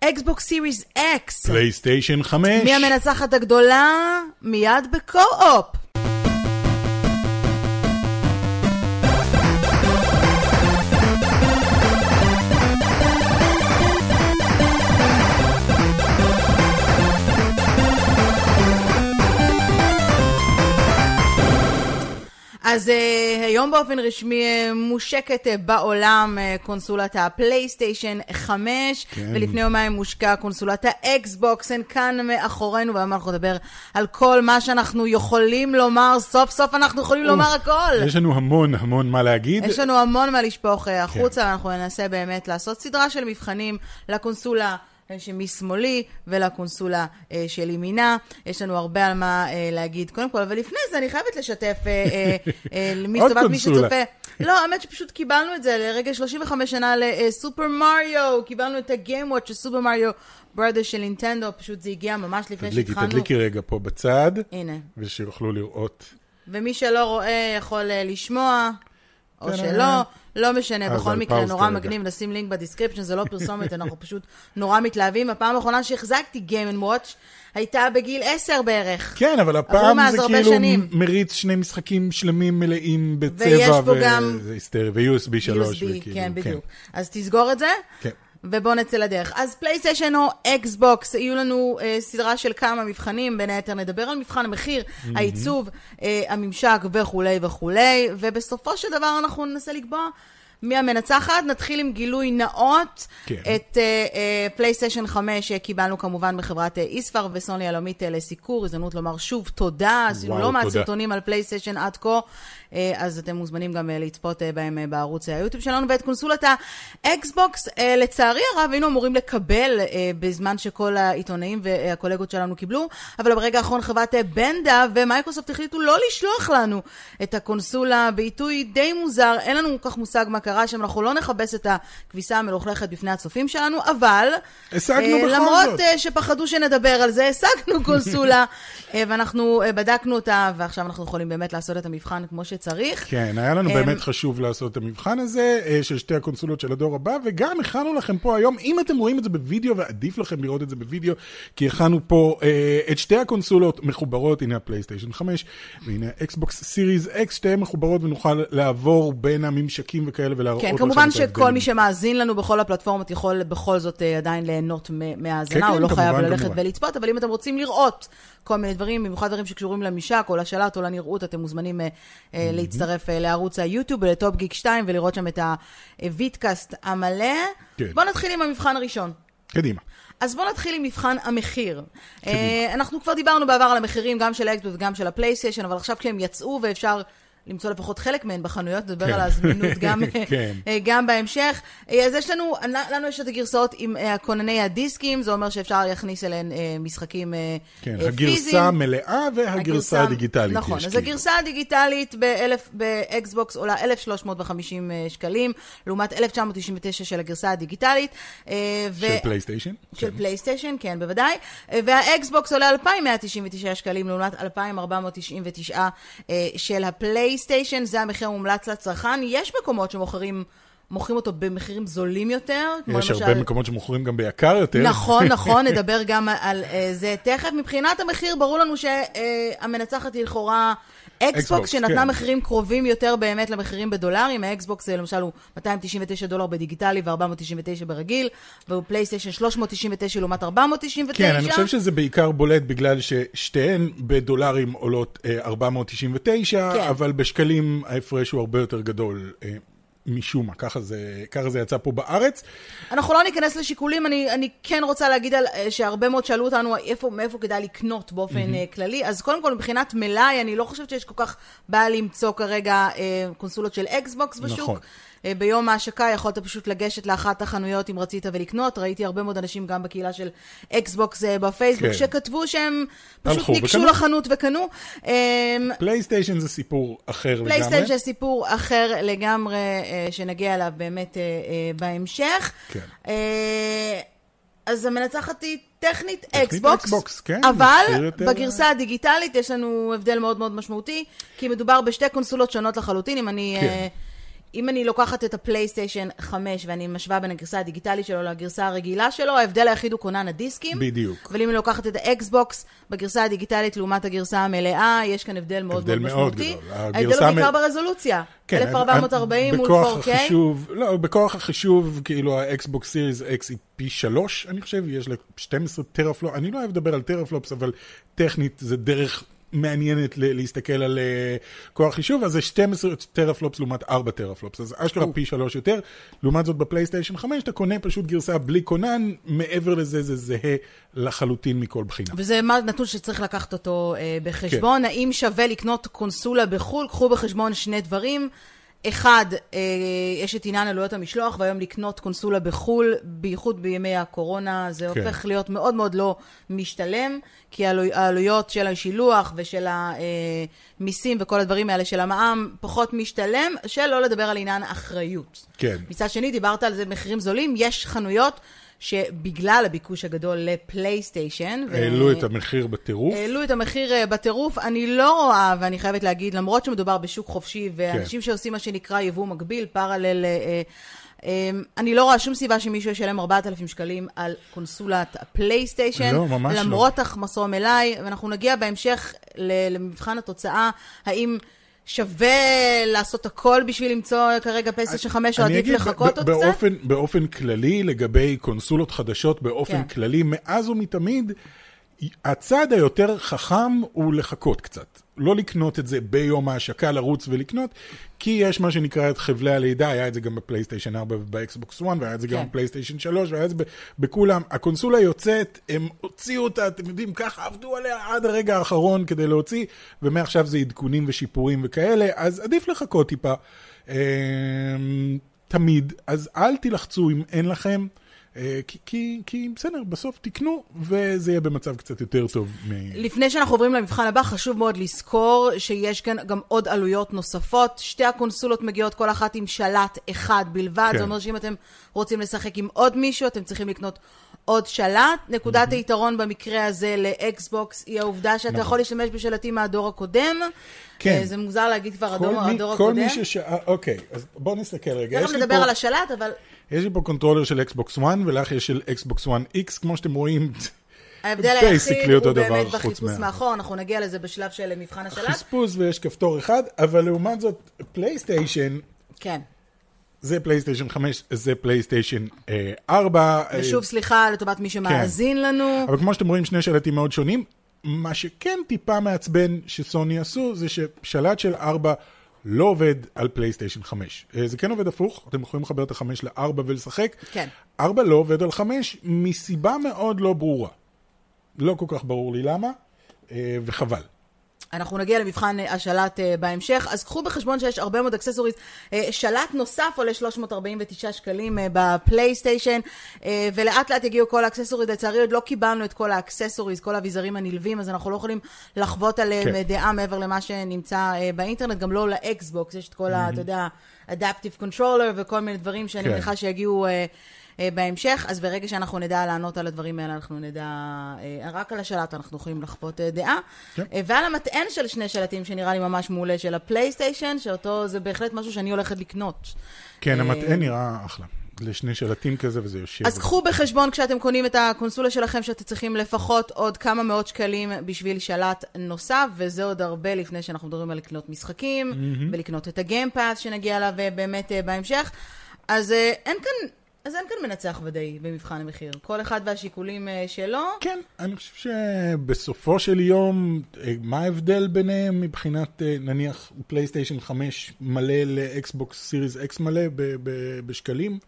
אקסבוקס Series X. פלייסטיישן 5. מי המנצחת הגדולה? מיד ב Co-Op. אז uh, היום באופן רשמי uh, מושקת uh, בעולם uh, קונסולת הפלייסטיישן 5, כן. ולפני יומיים הושקה קונסולת האקסבוקס, הן כאן מאחורינו, והיום אנחנו נדבר על כל מה שאנחנו יכולים לומר, סוף סוף אנחנו יכולים או, לומר הכל. יש לנו המון המון מה להגיד. יש לנו המון מה לשפוך החוצה, כן. ואנחנו ננסה באמת לעשות סדרה של מבחנים לקונסולה. שמשמאלי ולקונסולה אה, של ימינה. יש לנו הרבה על מה אה, להגיד קודם כל, אבל לפני זה אני חייבת לשתף אה, למי שטובת מי שצופה. לא, האמת שפשוט קיבלנו את זה לרגע 35 שנה לסופר מריו, קיבלנו את הגיימוואט של סופר מריו Brothers של נינטנדו, פשוט זה הגיע ממש לפני שהתחלנו. תדליקי, תדליקי רגע פה בצד. הנה. ושיוכלו לראות. ומי שלא רואה יכול לשמוע, או כן, שלא. לא משנה, בכל מקרה, נורא מגניב, נשים לינק ב description, זה לא פרסומת, אנחנו פשוט נורא מתלהבים. הפעם האחרונה שהחזקתי Game Watch הייתה בגיל 10 בערך. כן, אבל הפעם זה כאילו. מריץ שני משחקים שלמים מלאים בצבע, ויש פה גם... ו-USB 3. USB, וכאילו, כן, בדיוק. כן. אז תסגור את זה. כן. ובואו נצא לדרך. אז פלייסטיישן או אקסבוקס, יהיו לנו אה, סדרה של כמה מבחנים, בין היתר נדבר על מבחן המחיר, mm-hmm. העיצוב, אה, הממשק וכולי וכולי, ובסופו של דבר אנחנו ננסה לקבוע מי המנצחת? נתחיל עם גילוי נאות. כן. את פלייסטיישן uh, 5 קיבלנו כמובן מחברת ישפאר uh, וסוני הבינלאומית uh, לסיקור. הזדמנות לומר שוב תודה. עשינו לא מעט סרטונים על פלייסטיישן עד כה. אה, אז אתם מוזמנים גם אה, לצפות אה, בהם בערוץ היוטיוב שלנו. ואת קונסולת האקסבוקס, לצערי הרב, היינו אמורים לקבל בזמן שכל העיתונאים והקולגות שלנו קיבלו, אבל ברגע האחרון חברת בנדה ומייקרוסופט החליטו לא לשלוח לנו את הקונסולה בעיתוי די מוזר. אין לנו כל כך מושג מה קרה שם, אנחנו לא נכבס את הכביסה המלוכלכת בפני הצופים שלנו, אבל... השגנו בכל למרות זאת. למרות שפחדו שנדבר על זה, השגנו קונסולה, ואנחנו בדקנו אותה, ועכשיו אנחנו יכולים באמת לעשות את המבחן כמו ש... שצריך. כן, היה לנו באמת חשוב לעשות את המבחן הזה אה, של שתי הקונסולות של הדור הבא, וגם הכנו לכם פה היום, אם אתם רואים את זה בווידאו, ועדיף לכם לראות את זה בווידאו, כי הכנו פה אה, את שתי הקונסולות מחוברות, הנה הפלייסטיישן 5, והנה האקסבוקס Series X, שתיהן מחוברות, ונוכל לעבור בין הממשקים וכאלה ולהראות כן, כמובן שכל מי שמאזין לנו בכל הפלטפורמות יכול בכל זאת אה, עדיין ליהנות מהאזנה, כן, הוא כן, לא חייב ללכת ולצפות, אבל אם אתם רוצים לראות כל מיני דברים, במיוחד דברים שקשורים לממשק או לשלט או לנראות, אתם מוזמנים mm-hmm. להצטרף אה, לערוץ היוטיוב ולטופ גיק TV ולראות שם את הווידקאסט המלא. כן. בואו נתחיל עם המבחן הראשון. קדימה. אז בואו נתחיל עם מבחן המחיר. קדימה. אנחנו כבר דיברנו בעבר על המחירים, גם של האקסבוקס וגם של הפלייסטיישן, אבל עכשיו כשהם יצאו ואפשר למצוא לפחות חלק מהן בחנויות, נדבר כן. על הזמינות גם, כן. אה, גם בהמשך. אה, אז יש לנו, לנו יש את הגרסאות עם אה, כונני הדיסקים, זה אומר שאפשר להכניס אליהן משחקים כן, פיזיים. הגרסה המלאה והגרסה הדיגיטלית. נכון, אז כאילו. הגרסה הדיגיטלית באקסבוקס עולה 1,350 שקלים, לעומת 1,999 של הגרסה הדיגיטלית. של ו... פלייסטיישן? של כן. פלייסטיישן, כן, בוודאי. והאקסבוקס עולה 2,199 שקלים, לעומת 2,499 של הפלייסטיישן. פלייסטיישן, זה המחיר המומלץ לצרכן. יש מקומות שמוכרים... מוכרים אותו במחירים זולים יותר. יש הרבה מקומות שמוכרים גם ביקר יותר. נכון, נכון, נדבר גם על uh, זה תכף. מבחינת המחיר, ברור לנו שהמנצחת היא לכאורה אקסבוקס, שנתנה כן. מחירים קרובים יותר באמת למחירים בדולרים. האקסבוקס למשל הוא 299 דולר בדיגיטלי ו-499 ברגיל, ופלייסטיישן 399 לעומת 499. כן, אני חושב שזה בעיקר בולט בגלל ששתיהן בדולרים עולות 499, אה, כן. אבל בשקלים ההפרש הוא הרבה יותר גדול. משום מה, ככה זה, ככה זה יצא פה בארץ. אנחנו לא ניכנס לשיקולים, אני, אני כן רוצה להגיד על, אה, שהרבה מאוד שאלו אותנו איפה, מאיפה כדאי לקנות באופן mm-hmm. כללי, אז קודם כל מבחינת מלאי, אני לא חושבת שיש כל כך בעיה למצוא כרגע אה, קונסולות של אקסבוקס בשוק. נכון. אה, ביום ההשקה יכולת פשוט לגשת לאחת החנויות אם רצית ולקנות. ראיתי הרבה מאוד אנשים גם בקהילה של אקסבוקס אה, בפייסבוק, כן. שכתבו שהם פשוט ניגשו וקנו. לחנות וקנו. אמ, פלייסטיישן זה סיפור אחר לגמרי. פלייסטיישן זה סיפור אחר לגמרי, אה, שנגיע אליו באמת בהמשך. כן. אז המנצחת היא טכנית אקסבוקס, כן, אבל בגרסה הדיגיטלית יש לנו הבדל מאוד מאוד משמעותי, כי מדובר בשתי קונסולות שונות לחלוטין. אם אני... כן. אם אני לוקחת את הפלייסטיישן 5 ואני משווה בין הגרסה הדיגיטלית שלו לגרסה הרגילה שלו, ההבדל היחיד הוא כונן הדיסקים. בדיוק. אבל אם אני לוקחת את האקסבוקס בגרסה הדיגיטלית לעומת הגרסה המלאה, יש כאן הבדל מאוד הבדל מאוד מאוד משמעותי. גדול. ההבדל הוא בעיקר מ- ברזולוציה. כן, 1440 מול בכוח 4K. החישוב, לא, בכוח החישוב, כאילו האקסבוקס Series X היא פי שלוש, אני חושב, יש לה 12 teraflop, אני לא אוהב לדבר על teraflops, אבל טכנית זה דרך מעניינת להסתכל על uh, כוח חישוב, אז זה 12 teraflops לעומת 4 teraflops, אז אשכרה פי שלוש יותר. לעומת זאת בפלייסטיישן 5 אתה קונה פשוט גרסה בלי כונן, מעבר לזה זה זהה לחלוטין מכל בחינה. וזה נתון שצריך לקחת אותו אה, בחשבון. כן. האם שווה לקנות קונסולה בחו"ל? קחו בחשבון שני דברים. אחד, אה, יש את עניין עלויות המשלוח, והיום לקנות קונסולה בחו"ל, בייחוד בימי הקורונה, זה כן. הופך להיות מאוד מאוד לא משתלם, כי העלו- העלויות של השילוח ושל המיסים וכל הדברים האלה של המע"מ פחות משתלם, שלא לדבר על עניין אחריות. כן. מצד שני, דיברת על זה מחירים זולים, יש חנויות שבגלל הביקוש הגדול לפלייסטיישן, ו- העלו את המחיר בטירוף. העלו את המחיר אה, בטירוף. אני לא רואה, ואני חייבת להגיד, למרות שמדובר בשוק חופשי, ואנשים שעושים מה שנקרא יבוא מקביל, פרלל, אה, אה, אה, אני לא רואה שום סיבה שמישהו ישלם 4,000 שקלים על קונסולת הפלייסטיישן. לא, ממש לא. למרות החמסו אליי, ואנחנו נגיע בהמשך למבחן התוצאה, האם... שווה לעשות הכל בשביל למצוא כרגע פלייסטיישן 5, או אני עדיף אגיד, לחכות עוד באופן, קצת? באופן כללי, לגבי קונסולות חדשות באופן כן. כללי, מאז ומתמיד, הצעד היותר חכם הוא לחכות קצת. לא לקנות את זה ביום ההשקה, לרוץ ולקנות, כי יש מה שנקרא את חבלי הלידה, היה את זה גם בפלייסטיישן 4 ובאקסבוקס 1, והיה את זה גם כן. בפלייסטיישן 3, והיה את זה בכולם. הקונסולה יוצאת, הם הוציאו אותה, אתם יודעים, ככה עבדו עליה עד הרגע האחרון כדי להוציא, ומעכשיו זה עדכונים ושיפורים וכאלה, אז עדיף לחכות טיפה. אמ, תמיד, אז אל תילחצו אם אין לכם, כי, כי, כי בסדר, בסוף תקנו, וזה יהיה במצב קצת יותר טוב. מ... לפני שאנחנו עוברים למבחן הבא, חשוב מאוד לזכור שיש כאן גם עוד עלויות נוספות. שתי הקונסולות מגיעות כל אחת עם שלט אחד בלבד. כן. זה אומר שאם אתם רוצים לשחק עם עוד מישהו, אתם צריכים לקנות עוד שלט. נקודת היתרון במקרה הזה לאקסבוקס היא העובדה שאתה נכון. יכול להשתמש בשלטים מהדור הקודם. כן. אה, זה מוזר להגיד כבר כל הדור, מי, הדור כל הקודם. מי ששאל, אוקיי, אז בואו נסתכל רגע. תכף נדבר פה- על השלט, אבל יש לי פה controller של אקסבוקס 1, ולך יש של אקסבוקס 1 X, כמו שאתם רואים. ההבדל היחיד הוא באמת בחספוס מאחור, אנחנו נגיע לזה בשלב של מבחן השלט. חספוס ויש כפתור אחד, אבל לעומת זאת, פלייסטיישן, כן. זה פלייסטיישן 5, זה פלייסטיישן אה, 4. אה, ושוב, סליחה לטובת מי שמאזין לנו. אבל כמו שאתם רואים, שני שלטים מאוד שונים. מה שכן טיפה מעצבן שסוני עשו, זה ששלט של 4 לא עובד על פלייסטיישן 5. אה, זה כן עובד הפוך, אתם יכולים לחבר את ה-5 ל-4 ולשחק. כן. 4 לא עובד על 5 מסיבה מאוד לא ברורה. לא כל כך ברור לי למה, אה, וחבל. אנחנו נגיע למבחן אה, השלט אה, בהמשך, אז קחו בחשבון שיש הרבה מאוד accessories. אה, שלט נוסף עולה 349 שקלים בפלייסטיישן, ולאט לאט יגיעו כל ה accessories. לצערי עוד לא קיבלנו את כל ה accessories, כל האביזרים הנלווים, אז אנחנו לא יכולים לחוות עליהם כן. דעה מעבר למה שנמצא באינטרנט, גם לא לאקסבוקס, יש את כל ה... אתה יודע, Adaptive Controller וכל מיני דברים שאני כן. מניחה שיגיעו... אה, אה, בהמשך, אז ברגע שאנחנו נדע לענות על הדברים האלה, אנחנו נדע, אה, רק על השלט אנחנו יכולים לחוות אה, דעה. כן. אה, ועל המטען של שני שלטים שנראה לי ממש מעולה של הפלייסטיישן, שאותו זה בהחלט משהו שאני הולכת לקנות. כן, אה, המטען נראה אחלה. לשני שלטים כזה וזה יושב. אז קחו בחשבון כשאתם קונים את הקונסולה שלכם, שאתם צריכים לפחות עוד כמה מאות שקלים בשביל שלט נוסף, וזה עוד הרבה לפני שאנחנו מדברים על לקנות משחקים, ולקנות את הגיימפאס שנגיע אליו אה, באמת אה, בהמשך. אז אה, אין כאן... אז אין כאן מנצח ודאי במבחן המחיר. כל אחד והשיקולים אה, שלו. כן, אני חושב שבסופו של יום, אה, מה ההבדל ביניהם מבחינת, אה, נניח, פלייסטיישן 5 מלא לאקסבוקס Series X מלא בשקלים?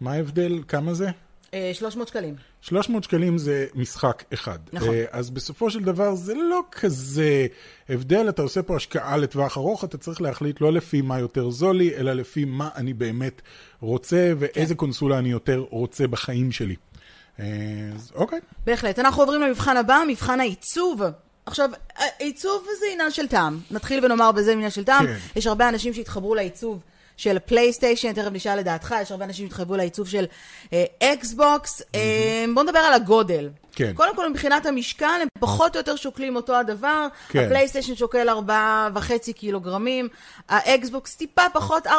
מה ההבדל? כמה זה? אה, 300 שקלים. 300 שקלים זה משחק אחד. נכון. אה, אז בסופו של דבר זה לא כזה הבדל, אתה עושה פה השקעה לטווח ארוך, אתה צריך להחליט לא לפי מה יותר זול לי, אלא לפי מה אני באמת רוצה, ואיזה כן. קונסולה אני יותר רוצה בחיים שלי. אה, אז אוקיי. בהחלט. אנחנו עוברים למבחן הבא, מבחן העיצוב. עכשיו, העיצוב זה עניין של טעם. נתחיל ונאמר בזה עניין של טעם. כן. יש הרבה אנשים שהתחברו לעיצוב של פלייסטיישן, תכף נשאל לדעתך, יש הרבה אנשים שהתחברו לעיצוב של אקסבוקס. אה, בואו נדבר על הגודל. כן. קודם כל, מבחינת המשקל, הם פחות או יותר שוקלים אותו הדבר. כן. הפלייסטיישן שוקל 4.5 קילוגרמים, האקסבוקס טיפה פחות 4.440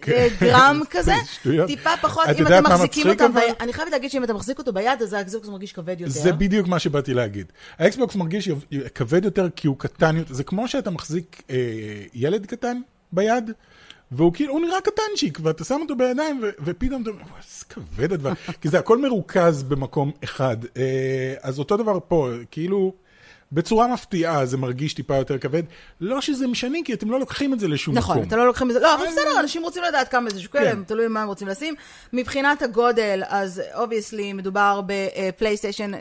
כן. גרם כזה. זה שטויות. טיפה פחות, אם אתם מחזיקים אותם, אבל? ב- אני חייבת להגיד שאם אתה מחזיק אותו ביד, אז האקסבוקס מרגיש כבד יותר. זה בדיוק מה שבאתי להגיד. האקסבוקס מרגיש כבד יותר כי הוא קטן יותר. זה כמו שאתה מחזיק אה, ילד קטן ביד, והוא כאילו, הוא נראה קטנצ'יק, ואתה שם אותו בידיים, ו- ופתאום אתה אומר, "וואי, איזה כבד הדבר. כי זה הכל מרוכז במקום אחד. אה, אז אותו דבר פה, כאילו... בצורה מפתיעה זה מרגיש טיפה יותר כבד. לא שזה משנה, כי אתם לא לוקחים את זה לשום נכון, מקום. אתם לא לוקחים את זה, לא, אבל בסדר, אנשים רוצים לדעת כמה זה שוקל, כן. תלוי מה הם רוצים לשים. מבחינת הגודל, אז obviously מדובר בפלייסטיישן.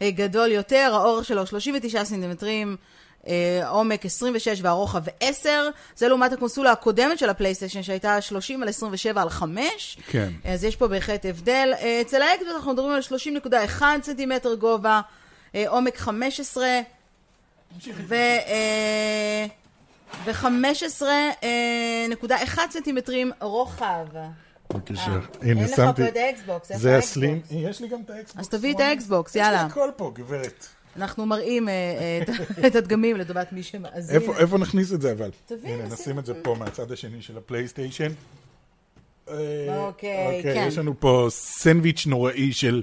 כגדול יותר, האורך שלו 39 סנטימטרים. אה, עומק 26 והרוחב 10, זה לעומת הקונסולה הקודמת של הפלייסטיישן שהייתה 30 על 27 על 5. כן. אז יש פה בהחלט הבדל. אה, אצל האקסבוקס אנחנו מדברים על 30.1 סנטימטר גובה, אה, עומק 15, ו... אה, ו-15.1 סנטימטרים רוחב. בבקשה. אה, הנה, אין לך שמתי. פה את האקסבוקס, איפה זה האקסבוקס? ה slim. יש לי גם את האקסבוקס. אז תביא את. האקסבוקס, יש לי יאללה. הכל פה, גברת. אנחנו מראים אה, אה, את- הדגמים לטובת מי שמאזין. איפה, נכניס את זה אבל? תביא, הנה, נשים נשים את זה פה מהצד השני של הפלייסטיישן. אוקיי, אוקיי, כן. יש לנו פה סנדוויץ' נוראי של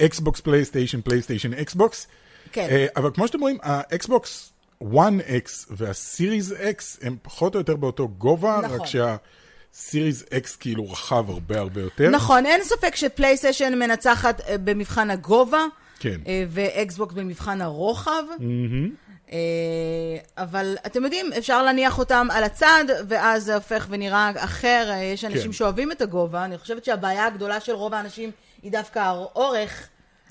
אקסבוקס פלייסטיישן, פלייסטיישן אקסבוקס. כן. אה, אבל כמו שאתם רואים, האקסבוקס 1X וה Series X הם פחות או יותר באותו גובה, נכון. רק שה Series X כאילו רחב הרבה הרבה יותר. נכון, אין ספק שפלייסטיישן מנצחת במבחן הגובה, כן. אה, ואקסבוקס במבחן הרוחב. אה, אבל אתם יודעים, אפשר להניח אותם על הצד, ואז זה הופך ונראה אחר. אה, יש אנשים כן. שאוהבים את הגובה. אני חושבת שהבעיה הגדולה של רוב האנשים היא דווקא האורך.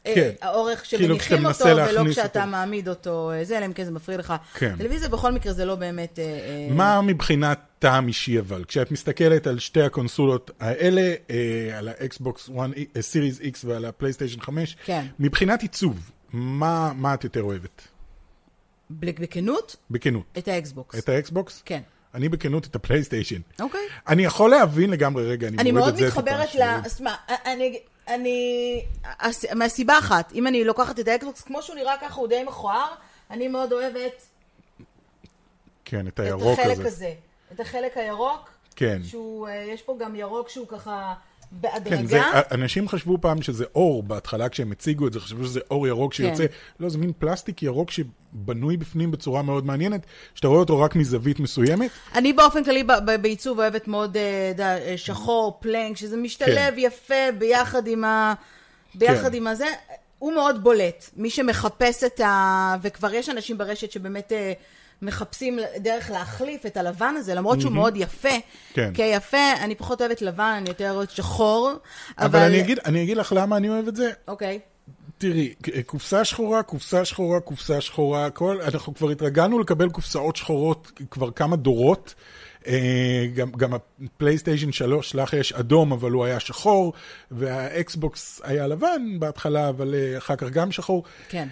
אה, כן. האורך כאילו שמניחים כשאתה אותו, ולא כשאתה אותו. מעמיד אותו, אה, זה, אלא אם כן זה מפריע לך. כן. טלוויזיה בכל מקרה זה לא באמת... אה, אה, מה מבחינת טעם אישי אבל? כשאת מסתכלת על שתי הקונסולות האלה, אה, על האקסבוקס 1, אה, Series X ועל הפלייסטיישן 5, כן. מבחינת עיצוב, מה, מה את יותר אוהבת? בכנות, בכנות. את האקסבוקס. את האקסבוקס? כן. אני בכנות את הפלייסטיישן. אוקיי. אני יכול להבין לגמרי, רגע, אני, אני מוריד מאוד את זה טיפה, מתחברת ל... אז מה, אני... אני... הס- מהסיבה אחת, אם אני לוקחת את האקסבוקס, כמו שהוא נראה ככה, הוא די מכוער, אני מאוד אוהבת כן, את את הירוק החלק הזה. הזה. את החלק הירוק, כן. שהוא, אה, יש פה גם ירוק שהוא ככה כן, בהדרגה. זה, אנשים חשבו פעם שזה אור, בהתחלה כשהם הציגו את זה, חשבו שזה אור ירוק שיוצא, כן. לא, זה מין פלסטיק ירוק שבנוי בפנים בצורה מאוד מעניינת, שאתה רואה אותו רק מזווית מסוימת. אני באופן כללי בעיצוב אוהבת מאוד אה, יודע, אה, שחור, פלנק, שזה משתלב כן. יפה ביחד עם ה... ביחד כן. עם הזה. הוא מאוד בולט. מי שמחפש את ה... וכבר יש אנשים ברשת שבאמת אה, מחפשים דרך להחליף את הלבן הזה, למרות שהוא מאוד יפה. כן. כיפה, אני פחות אוהבת לבן, אני יותר אוהבת שחור. אבל אני אגיד, אני אגיד לך למה אני אוהב את זה. אוקיי. תראי, קופסה שחורה, קופסה שחורה, קופסה שחורה, כל, אנחנו כבר התרגלנו לקבל קופסאות שחורות כבר כמה דורות. אה, גם, גם הפלייסטיישן 3, לך יש אדום, אבל הוא היה שחור, והאקסבוקס היה לבן בהתחלה, אבל אה, אחר כך גם שחור. כן.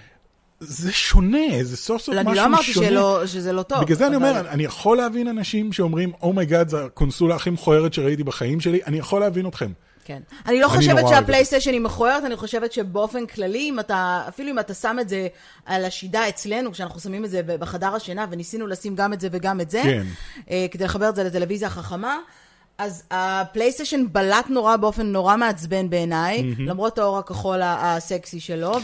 זה שונה, זה סוף סוף לא, משהו אני שונה. לא אמרתי שלא, שזה לא טוב. בגלל זה אני אומר, אני יכול להבין אנשים שאומרים, oh my god, זו הקונסולה הכי מכוערת שראיתי בחיים שלי, אני יכול להבין אתכם. כן. אני לא אני חושבת שהפלייסטיישן היא מכוערת, אני חושבת שבאופן כללי, אם אתה, אפילו אם אתה שם את זה על השידה אצלנו, כשאנחנו שמים את זה בחדר השינה, וניסינו לשים גם את זה וגם את זה, כן. אה, כדי לחבר את זה לטלוויזיה החכמה, אז הפלייסטיישן בלט נורא באופן נורא מעצבן בעיניי, למרות האור הכחול הסקסי שלו,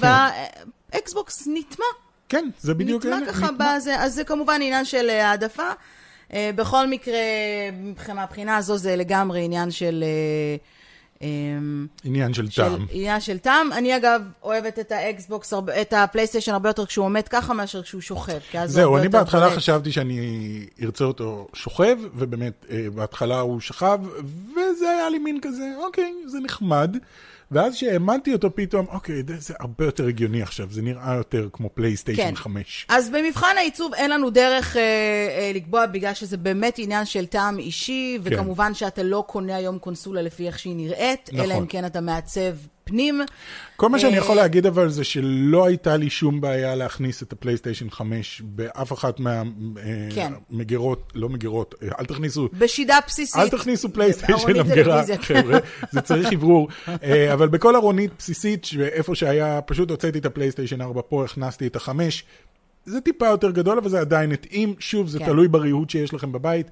והאקסבוקס נטמע. כן, זה בדיוק... נטמע ככה. בזה, אז זה כמובן עניין של אה, העדפה. אה, בכל מקרה, מהבחינה הזו זה לגמרי עניין של... אה, עניין של של טעם. עניין של טעם. אני אגב אוהבת את האקסבוקס, את הפלייסטיישן הרבה יותר כשהוא עומד ככה מאשר כשהוא שוכב. זהו, אני בהתחלה בולט. חשבתי שאני ארצה אותו שוכב, ובאמת, בהתחלה הוא שכב, וזה היה לי מין כזה, אוקיי, זה נחמד. ואז שהעמדתי אותו פתאום, אוקיי, זה- זה הרבה יותר הגיוני עכשיו, זה נראה יותר כמו פלייסטיישן כן. 5. אז במבחן העיצוב אין לנו דרך אה, אה, לקבוע, בגלל שזה באמת עניין של טעם אישי, כן. וכמובן שאתה לא קונה היום קונסולה לפי איך שהיא נראית, נכון. אלא אם כן אתה מעצב פנים. כל מה שאני יכול להגיד אבל זה שלא הייתה לי שום בעיה להכניס את הפלייסטיישן 5 באף אחת מהמגירות, כן. לא מגירות, אל תכניסו... בשידה בסיסית. אל תכניסו פלייסטיישן למגירה, חבר'ה, זה צריך אוורור. אבל בכל ארונית בסיסית, איפה שהיה, פשוט הוצאתי את הפלייסטיישן 4 פה, הכנסתי את החמש. זה טיפה יותר גדול, אבל זה עדיין התאים. שוב, זה כן. תלוי בריהוט שיש לכם בבית.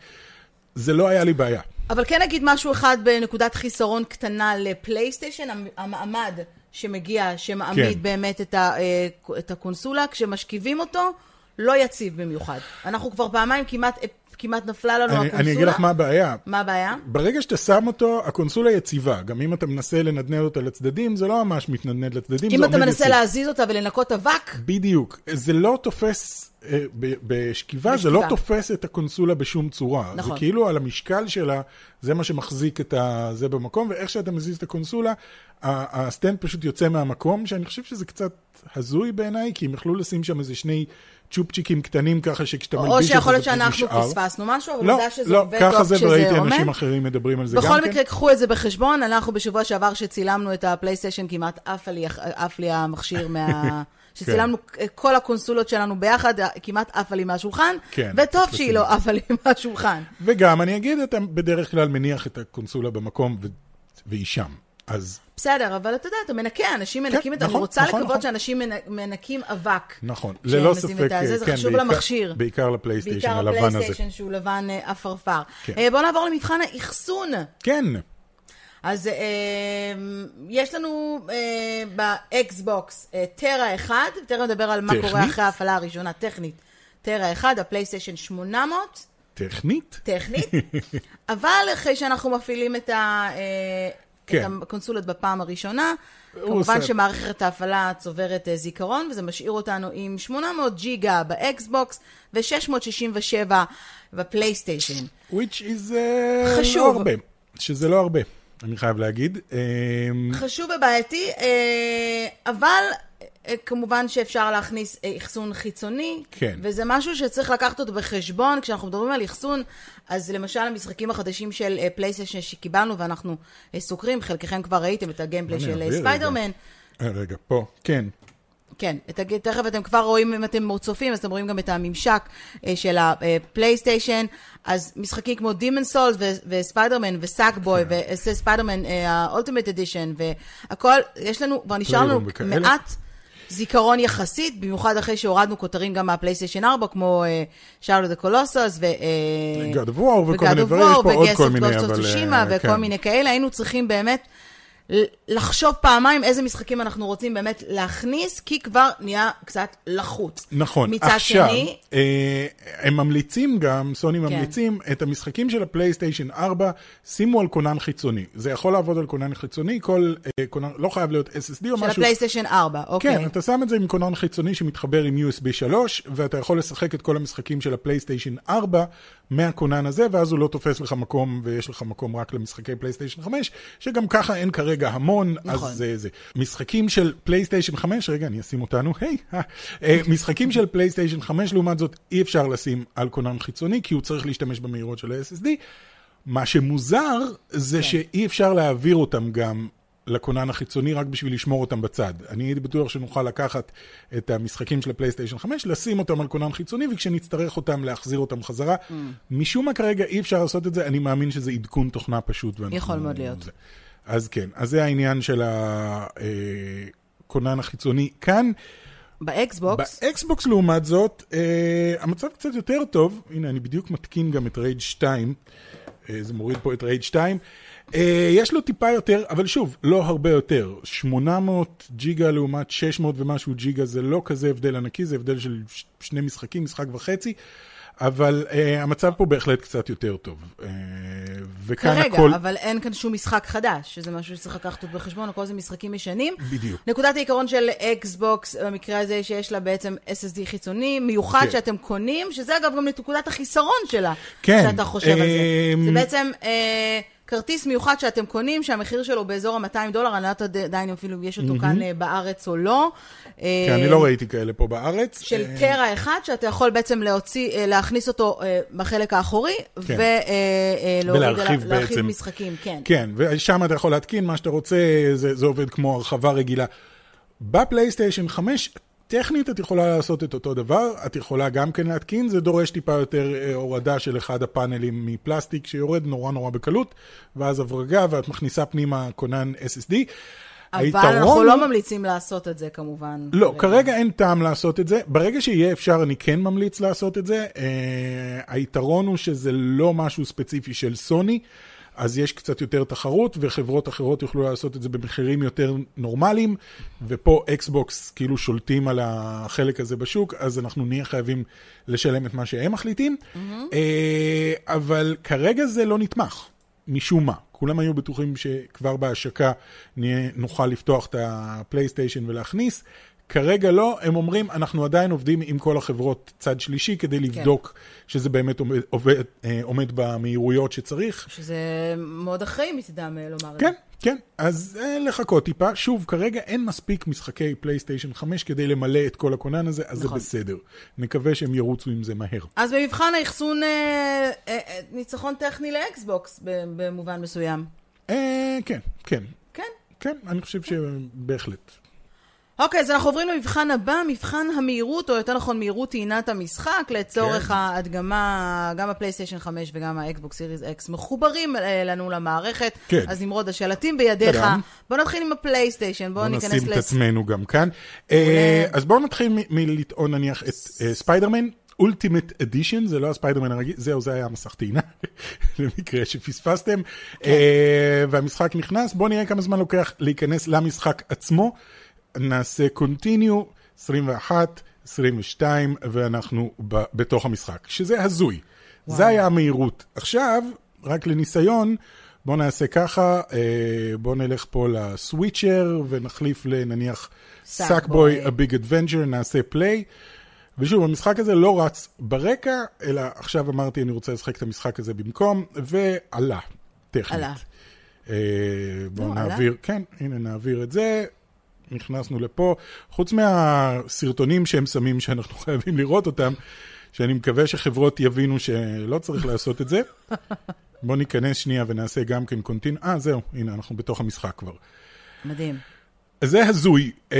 זה לא היה לי בעיה. אבל כן נגיד משהו אחד בנקודת חיסרון קטנה לפלייסטיישן, המעמד שמגיע, שמעמיד כן. באמת את, ה, אה, את הקונסולה, כשמשכיבים אותו, לא יציב במיוחד. אנחנו כבר פעמיים כמעט כמעט נפלה לנו אני, הקונסולה. אני אגיד לך מה הבעיה. מה הבעיה? ברגע שאתה שם אותו, הקונסולה יציבה. גם אם אתה מנסה לנדנד אותה לצדדים, זה לא ממש מתנדנד לצדדים, אם אתה מנסה יציב. להזיז אותה ולנקות אבק? בדיוק. זה לא תופס, אה, בשכיבה זה לא תופס את הקונסולה בשום צורה. נכון. זה כאילו על המשקל שלה, זה מה שמחזיק את זה במקום, ואיך שאתה מזיז את הקונסולה, ה stand פשוט יוצא מהמקום, שאני חושב שזה קצת הזוי בעיניי, כי הם יכלו לשים שם איזה שני צ'ופצ'יקים קטנים ככה, שכשאתה מלביש את זה, זה נשאר. או שיכול להיות שאנחנו פספסנו משהו, אבל לא, עובדה שזה לא, עובד טוב כשזה עומד. לא, ככה זה, וראיתי אנשים אחרים מדברים על זה גם כן. בכל מקרה, קחו את זה בחשבון. אנחנו בשבוע שעבר שצילמנו את הפלייסטיישן, כמעט עף לי, המכשיר מה... שצילמנו כן. כל הקונסולות שלנו ביחד, כמעט עפה לי מהשולחן, כן, וטוב שהיא לא עפה לי מהשולחן. וגם, אני אגיד, אתה בדרך כלל מניח את הקונסולה במקום, והיא שם. אז... בסדר, אבל אתה יודע, אתה מנקה, אנשים כן, מנקים את זה. נכון, אני רוצה נכון, לקוות נכון. שאנשים מנקים אבק. נכון, ללא ספק, זה, זה כן, חשוב בעיקר, למכשיר. בעיקר לפלייסטיישן הלבן הזה. בעיקר לפלייסטיישן שהוא לבן עפרפר. כן. אה, בואו נעבור למבחן האחסון. כן. אז אה, יש לנו אה, באקסבוקס אה, טרה 1, תכף נדבר על מה קורה אחרי ההפעלה הראשונה, טכנית. טרה 1, הפלייסטיישן 800. טכנית? טכנית. אבל אחרי שאנחנו מפעילים את ה... אה, כן. את הקונסולות בפעם הראשונה. כמובן עושה... שמערכת ההפעלה צוברת אה, זיכרון, וזה משאיר אותנו עם 800 ג'יגה באקסבוקס ו-667 בפלייסטיישן. which is uh, חשוב. לא הרבה, שזה לא הרבה, אני חייב להגיד. אמ, חשוב ובעייתי, אה, אבל אה, כמובן שאפשר להכניס אה, אחסון חיצוני, כן. וזה משהו שצריך לקחת אותו בחשבון. כשאנחנו מדברים על אחסון, אז למשל המשחקים החדשים של פלייסטיישן אה, שקיבלנו ואנחנו סוקרים, חלקכם כבר ראיתם את ה gameplay של ספיידרמן. רגע. רגע, פה, כן. כן, את, תכף אתם כבר רואים, אם אתם צופים, אז אתם רואים גם את הממשק של הפלייסטיישן. אז משחקים כמו Demon Souls וספיידרמן וסאקבוי וספיידרמן ה Ultimate Edition והכל, יש לנו, כבר נשאר לנו מעט... זיכרון יחסית, במיוחד אחרי שהורדנו כותרים גם מהפלייסטיישן 4, כמו Shadow of the Colossus, ו... God of War וכל מיני דברים, יש פה עוד כל מיני, אבל... וכל כן. מיני כאלה, היינו צריכים באמת לחשוב פעמיים איזה משחקים אנחנו רוצים באמת להכניס, כי כבר נהיה קצת לחוץ. נכון. מצד עכשיו, שני... אה, הם ממליצים גם, סוני כן. ממליצים, את המשחקים של הפלייסטיישן 4, שימו על כונן חיצוני. זה יכול לעבוד על כונן חיצוני, כל אה, כונן, לא חייב להיות SSD או של משהו. של הפלייסטיישן 4, אוקיי. כן, אתה שם את זה עם כונן חיצוני שמתחבר עם USB 3, ואתה יכול לשחק את כל המשחקים של הפלייסטיישן 4 מהכונן הזה, ואז הוא לא תופס לך מקום, ויש לך מקום רק למשחקי פלייסטיישן 5, שגם ככה אין כרגע המון, נכון. אז זה זה. משחקים של פלייסטיישן 5, רגע, אני אשים אותנו, היי, אה, משחקים של פלייסטיישן 5, לעומת זאת, אי אפשר לשים על כונן חיצוני, כי הוא צריך להשתמש במהירות של ה-SSD. מה שמוזר, זה כן. שאי אפשר להעביר אותם גם לכונן החיצוני רק בשביל לשמור אותם בצד. אני הייתי בטוח שנוכל לקחת את המשחקים של הפלייסטיישן 5, לשים אותם על כונן חיצוני, וכשנצטרך אותם, להחזיר אותם חזרה. Mm. משום מה כרגע אי אפשר לעשות את זה, אני מאמין שזה עדכון תוכנה פשוט. יכול מאוד להיות. זה. אז כן, אז זה העניין של הכונן החיצוני כאן. באקסבוקס? באקסבוקס לעומת זאת, אה, המצב קצת יותר טוב. הנה, אני בדיוק מתקין גם את רייד 2. אה, זה מוריד פה את רייד 2. אה, יש לו טיפה יותר, אבל שוב, לא הרבה יותר. 800 ג'יגה לעומת 600 ומשהו ג'יגה זה לא כזה הבדל ענקי, זה הבדל של שני משחקים, משחק וחצי. אבל uh, המצב פה בהחלט קצת יותר טוב. Uh, וכאן כרגע, הכל... אבל אין כאן שום משחק חדש, שזה משהו שצריך לקחת אותו בחשבון, הכל זה משחקים ישנים. בדיוק. נקודת העיקרון של אקסבוקס, במקרה הזה שיש לה בעצם SSD חיצוני, מיוחד כן. שאתם קונים, שזה אגב גם נקודת החיסרון שלה, כן. שאתה חושב um... על זה. אמ, זה בעצם... Uh, כרטיס מיוחד שאתם קונים, שהמחיר שלו באזור ה-200 דולר, אני לא יודעת עדיין אפילו אם יש אותו כאן אה, בארץ או לא. כי אני לא ראיתי כאלה פה בארץ. של קרע אחד, שאתה יכול בעצם להוציא, להכניס אותו בחלק האחורי, כן. ולהרחיב בעצם. משחקים, כן. כן, ושם אתה יכול להתקין מה שאתה רוצה, זה עובד כמו הרחבה רגילה. בפלייסטיישן 5, טכנית את יכולה לעשות את אותו דבר, את יכולה גם כן להתקין, זה דורש טיפה יותר אה, הורדה של אחד הפאנלים מפלסטיק שיורד נורא נורא בקלות, ואז הברגה ואת מכניסה פנימה כונן SSD. אבל היתרון... אנחנו לא ממליצים לעשות את זה כמובן. לא, כרגע. כרגע אין טעם לעשות את זה. ברגע שיהיה אפשר, אני כן ממליץ לעשות את זה. אה, היתרון הוא שזה לא משהו ספציפי של סוני. אז יש קצת יותר תחרות, וחברות אחרות יוכלו לעשות את זה במחירים יותר נורמליים, ופה אקסבוקס כאילו שולטים על החלק הזה בשוק, אז אנחנו נהיה חייבים לשלם את מה שהם מחליטים. Mm-hmm. אבל כרגע זה לא נתמך, משום מה. כולם היו בטוחים שכבר בהשקה נוכל לפתוח את הפלייסטיישן ולהכניס. כרגע לא, הם אומרים, אנחנו עדיין עובדים עם כל החברות צד שלישי כדי כן. לבדוק כן. שזה באמת עומד, עובד, אה, עומד במהירויות שצריך. שזה מאוד אחראי מצדם אה, לומר את זה. כן, כן, אז אה, לחכות טיפה. שוב, כרגע אין מספיק משחקי פלייסטיישן 5 כדי למלא את כל הכונן הזה, אז נכון. זה בסדר. נקווה שהם ירוצו עם זה מהר. אז במבחן האחסון, אה, אה, ניצחון טכני לאקסבוקס במובן מסוים. אה, כן, כן. כן? כן, אני חושב שבהחלט. אוקיי, אז אנחנו עוברים למבחן הבא, מבחן המהירות, או יותר נכון מהירות טעינת המשחק, לצורך כן. ההדגמה, גם הפלייסטיישן 5 וגם האקסבוק סיריס אקס מחוברים אה, לנו למערכת. כן. אז נמרוד, השלטים בידיך. תדגים. בוא נתחיל עם הפלייסטיישן, בוא, בוא ניכנס לס... בוא נשים את עצמנו גם כאן. אה, אז בואו נתחיל מלטעון נניח את אה, ספיידרמן. Ultimate Edition, זה לא הספיידרמן הרגיל, זהו, זה היה מסך טעינה, למקרה שפספסתם. כן. והמשחק נכנס, בואו נראה כמה זמן לוקח להיכנס למשחק עצמו. נעשה Continue, 21, 22, ואנחנו ב, בתוך המשחק, שזה הזוי. וואו. זה היה המהירות. עכשיו, רק לניסיון, בואו נעשה ככה, אה, בואו נלך פה לסוויצ'ר ונחליף לנניח סאקבוי, A Big Adventure, נעשה פליי. ושוב, המשחק הזה לא רץ ברקע, אלא עכשיו אמרתי אני רוצה לשחק את המשחק הזה במקום, ועלה, טכנית. עלה. אה, בואו לא, נעביר, עלה? כן, הנה נעביר את זה, נכנסנו לפה, חוץ מהסרטונים שהם שמים שאנחנו חייבים לראות אותם, שאני מקווה שחברות יבינו שלא צריך לעשות את זה. בואו ניכנס שנייה ונעשה גם כן Continue. אה, זהו, הנה, אנחנו בתוך המשחק כבר. מדהים. זה הזוי. Um,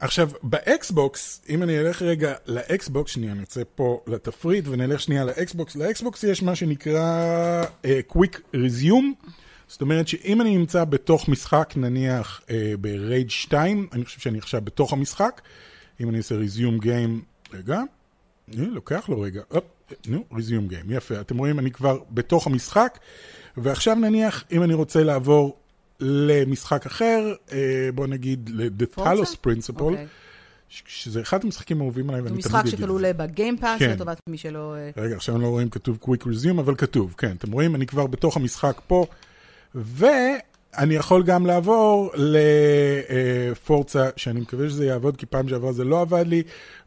עכשיו, באקסבוקס, אם אני אלך רגע לאקסבוקס, שנייה, נצא פה לתפריט ונלך שנייה לאקסבוקס. לאקסבוקס יש מה שנקרא uh, Quick Resume. זאת אומרת שאם אני נמצא בתוך משחק, נניח אה, ב-Rage 2, אני חושב שאני עכשיו בתוך המשחק, אם אני אעשה resume game, רגע, נה, לוקח לו רגע, אופ, נו, resume game, יפה, אתם רואים, אני כבר בתוך המשחק, ועכשיו נניח, אם אני רוצה לעבור למשחק אחר, אה, בוא נגיד ל-The Talos Principle, okay. אוקיי. שזה אחד המשחקים האהובים עליי, ואני תמיד אגיד את זה. משחק שכלול בגיימפאס, כן. לטובת מי שלא... אה, רגע, עכשיו לא רואים כתוב Quick Resume, אבל כתוב, כן, אתם רואים, אני כבר בתוך המשחק פה. ואני יכול גם לעבור לפורצה, שאני מקווה שזה יעבוד, כי פעם שעברה זה לא עבד לי,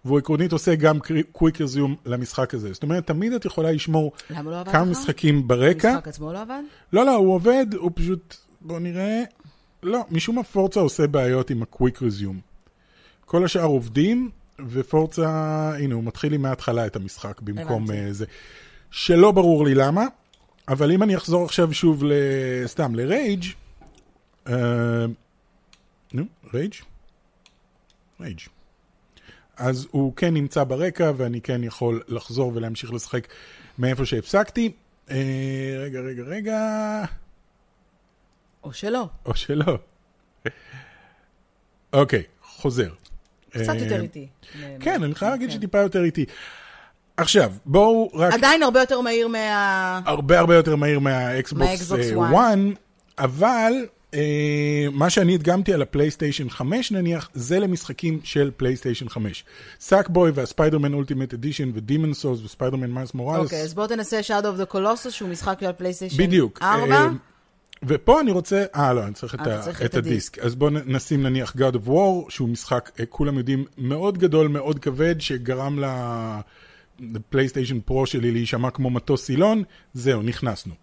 והוא עקרונית עושה גם קוויק רזיום למשחק הזה. זאת אומרת, תמיד את יכולה לשמור לא כמה משחקים ברקע. המשחק עצמו לא עבד? לא, לא, הוא עובד, הוא פשוט, בואו נראה, לא, משום מה פורצה עושה בעיות עם הקוויק רזיום. כל השאר עובדים, ופורצה, הנה, הוא מתחיל לי מההתחלה את המשחק במקום uh, זה. שלא ברור לי למה. אבל אם אני אחזור עכשיו שוב סתם לרייג', אה, נו, Rage? Rage. אז הוא כן נמצא ברקע, ואני כן יכול לחזור ולהמשיך לשחק מאיפה שהפסקתי. אה, רגע, רגע, רגע. או שלא. או שלא. אוקיי, חוזר. קצת יותר אה, איטי. כן, אני חייב להגיד כן. שטיפה יותר איטי. עכשיו, בואו רק... עדיין הרבה יותר מהיר מה... הרבה הרבה יותר מהיר מהאקסבוקס 1, אה, אבל uh, מה שאני הדגמתי על הפלייסטיישן 5 נניח, זה למשחקים של פלייסטיישן 5. Sackboy והספיידרמן Ultimate Edition ו Demon's Souls וספיידרמן Miles Morales. אוקיי, אז בואו תנסה Shadow of the Colossus שהוא משחק של פלייסטיישן 4. בדיוק. Uh, ופה אני רוצה, אה לא, אני צריך את, ה, צריך את, את הדיסק. אז בואו נשים נניח God of War, שהוא משחק, כולם יודעים, מאוד גדול, מאוד כבד, שגרם ל... לה... הפלייסטיישן פרו שלי להישמע כמו מטוס סילון, זהו, נכנסנו.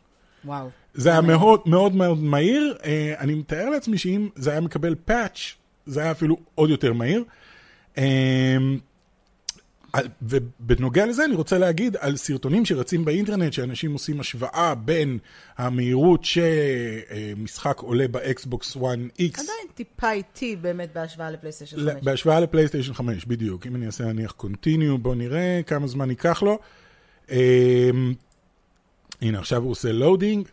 וואו. זה היה מאוד מאוד מאוד מהיר. אה, אני מתאר לעצמי שאם זה היה מקבל patch, זה היה אפילו עוד יותר מהיר. ובנוגע לזה אני רוצה להגיד על סרטונים שרצים באינטרנט, שאנשים עושים השוואה בין המהירות שמשחק עולה באקסבוקס 1X. עדיין טיפה איטי באמת בהשוואה לפלייסטיישן 5. בהשוואה לפלייסטיישן 5, בדיוק. אם אני אעשה נניח Continue, בואו נראה כמה זמן ייקח לו. הנה, עכשיו הוא עושה loading.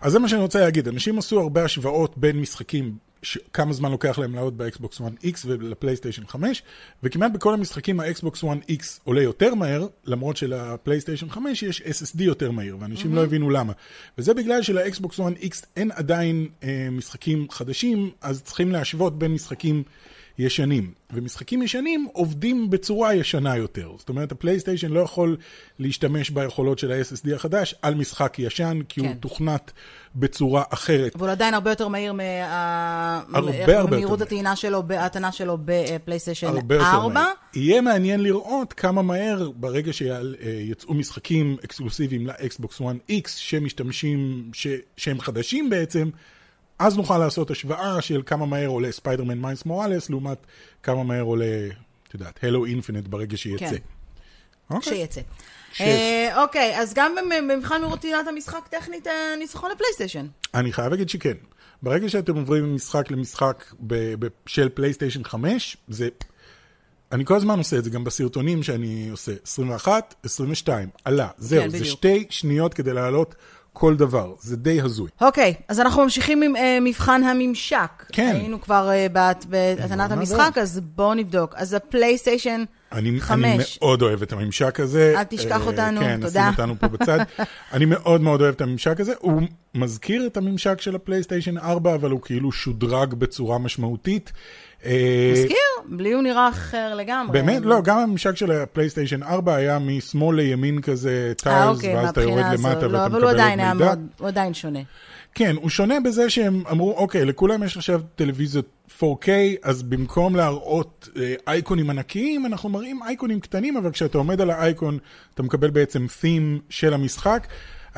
אז זה מה שאני רוצה להגיד, אנשים עשו הרבה השוואות בין משחקים, ש... כמה זמן לוקח להם לעלות באקסבוקס 1X ולפלייסטיישן 5, וכמעט בכל המשחקים האקסבוקס 1X עולה יותר מהר, למרות שלפלייסטיישן 5 יש SSD יותר מהיר, ואנשים mm-hmm. לא הבינו למה. וזה בגלל שלאקסבוקס 1X אין עדיין אה, משחקים חדשים, אז צריכים להשוות בין משחקים ישנים. ומשחקים ישנים עובדים בצורה ישנה יותר. זאת אומרת, הפלייסטיישן לא יכול להשתמש ביכולות של ה-SSD החדש על משחק ישן, כי כן. הוא תוכנת בצורה אחרת. אבל עדיין הרבה יותר מהיר מהמהירות הטעינה שלו, ההטענה שלו בפלייסטיישן 4. יהיה מעניין לראות כמה מהר, ברגע שיצאו משחקים אקסקלוסיביים לאקסבוקס 1X, שמשתמשים, ש... שהם חדשים בעצם, אז נוכל לעשות השוואה של כמה מהר עולה ספיידרמן Miles Morales, לעומת כמה מהר עולה, את יודעת, הלו אינפינט ברגע שיצא. כן, אוקיי. שיצא. אה, אוקיי, אז גם במבחן מרוטינת המשחק טכנית אה, ניצחון לפלייסטיישן. אני חייב להגיד שכן. ברגע שאתם עוברים ממשחק למשחק של פלייסטיישן 5, זה... אני כל הזמן עושה את זה, גם בסרטונים שאני עושה. 21, 22, עלה, זהו, כן, זה שתי שניות כדי לעלות כל דבר, זה די הזוי. אוקיי, okay, אז אנחנו ממשיכים עם uh, מבחן הממשק. כן. היינו כבר uh, בהטענת המשחק, אז בואו נבדוק. אז הפלייסטיישן 5. אני מאוד אוהב את הממשק הזה. אל תשכח uh, אותנו, כן, תודה. כן, נשים אותנו פה בצד. אני מאוד מאוד אוהב את הממשק הזה. הוא מזכיר את הממשק של הפלייסטיישן 4, אבל הוא כאילו שודרג בצורה משמעותית. אה, מזכיר, בלי הוא נראה אחר לגמרי. באמת? לא, גם הממשק של הפלייסטיישן 4 היה משמאל לימין כזה tiles, אוקיי, ואז אתה יורד למטה לא, ואתה מקבל עוד מידע. הוא עדיין שונה. כן, הוא שונה בזה שהם אמרו, אוקיי, לכולם יש עכשיו טלוויזיות 4K, אז במקום להראות אה, אייקונים ענקיים, אנחנו מראים אייקונים קטנים, אבל כשאתה עומד על האייקון, אתה מקבל בעצם theme של המשחק.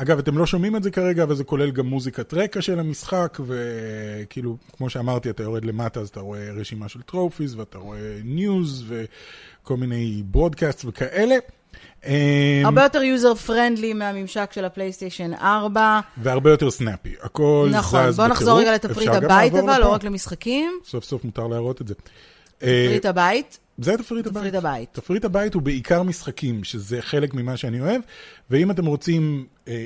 אגב, אתם לא שומעים את זה כרגע, אבל זה כולל גם מוזיקת רקע של המשחק, וכאילו, כמו שאמרתי, אתה יורד למטה, אז אתה רואה רשימה של trophies, ואתה רואה news, וכל מיני broadcast וכאלה. אמ, הרבה יותר user friendly מהממשק של הפלייסטיישן 4. והרבה יותר snappy, הכל נכון, זז בטירוף. נכון, בוא נחזור רגע לתפריט הבית אבל, לא רק למשחקים. סוף סוף מותר להראות את זה. תפריט הבית. זה תפריט הבית. תפריט הבית. תפריט הבית הוא בעיקר משחקים, שזה חלק ממה שאני אוהב, ואם אתם רוצים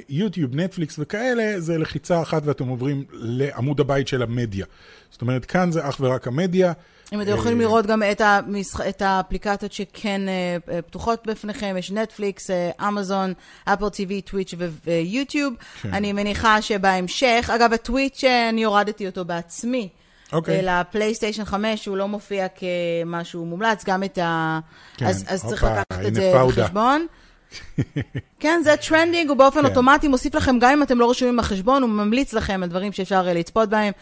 יוטיוב, אה, נטפליקס וכאלה, זה לחיצה אחת ואתם עוברים לעמוד הבית של המדיה. זאת אומרת, כאן זה אך ורק המדיה. אם אתם יכולים אה, לראות גם את, המשח... את האפליקציות שכן אה, פתוחות בפניכם, יש נטפליקס, אמזון, אפל TV, טוויץ' ויוטיוב. כן. אני מניחה שבהמשך, אגב, הטוויץ', אני הורדתי אותו בעצמי. אוקיי. לפלייסטיישן 5 הוא לא מופיע כמשהו מומלץ, גם את ה... כן, אז, אז צריך לקחת את זה בחשבון. כן, זה trending, הוא באופן כן. אוטומטי מוסיף לכם, גם אם אתם לא רשומים בחשבון, הוא ממליץ לכם על דברים שאפשר לצפות בהם.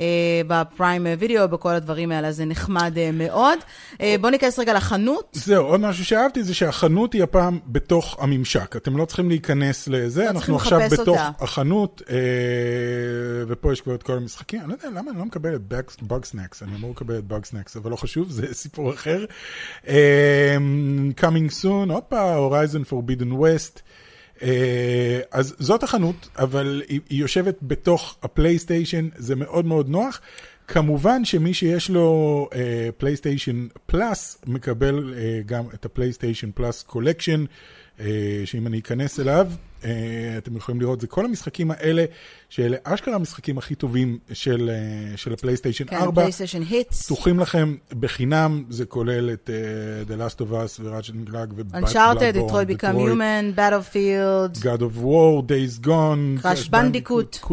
אה, בפריים וידאו, בכל הדברים האלה, זה נחמד אה, מאוד. אה, בואו ניכנס רגע לחנות. זהו, עוד משהו שאהבתי זה שהחנות היא הפעם בתוך הממשק. אתם לא צריכים להיכנס לזה, אנחנו עכשיו בתוך החנות, ופה יש כבר את כל המשחקים. אני לא יודע למה אני לא מקבל את Bugsnax, אני אמור לקבל את Bugsnax, אבל לא חשוב, זה סיפור אחר. coming soon, הופה, Horizon Forbidden West. אה, אז זאת החנות, אבל היא, יושבת בתוך הפלייסטיישן, זה מאוד מאוד נוח. כמובן שמי שיש לו פלייסטיישן uh, פלוס, מקבל uh, גם את הפלייסטיישן פלוס collection, שאם אני אכנס אליו, אתם יכולים לראות, זה כל המשחקים האלה, שאלה אשכרה המשחקים הכי טובים של, uh, של הפלייסטיישן כן, 4. כן, פלייסטיישן hits. פתוחים לכם בחינם, זה כולל את uh, The Last of Us ו-Ratchet & Clank ו-Bloodborne. Uncharted, Detroit Become Human, Battlefield. God of War, Days Gone. Crash Bandicoot.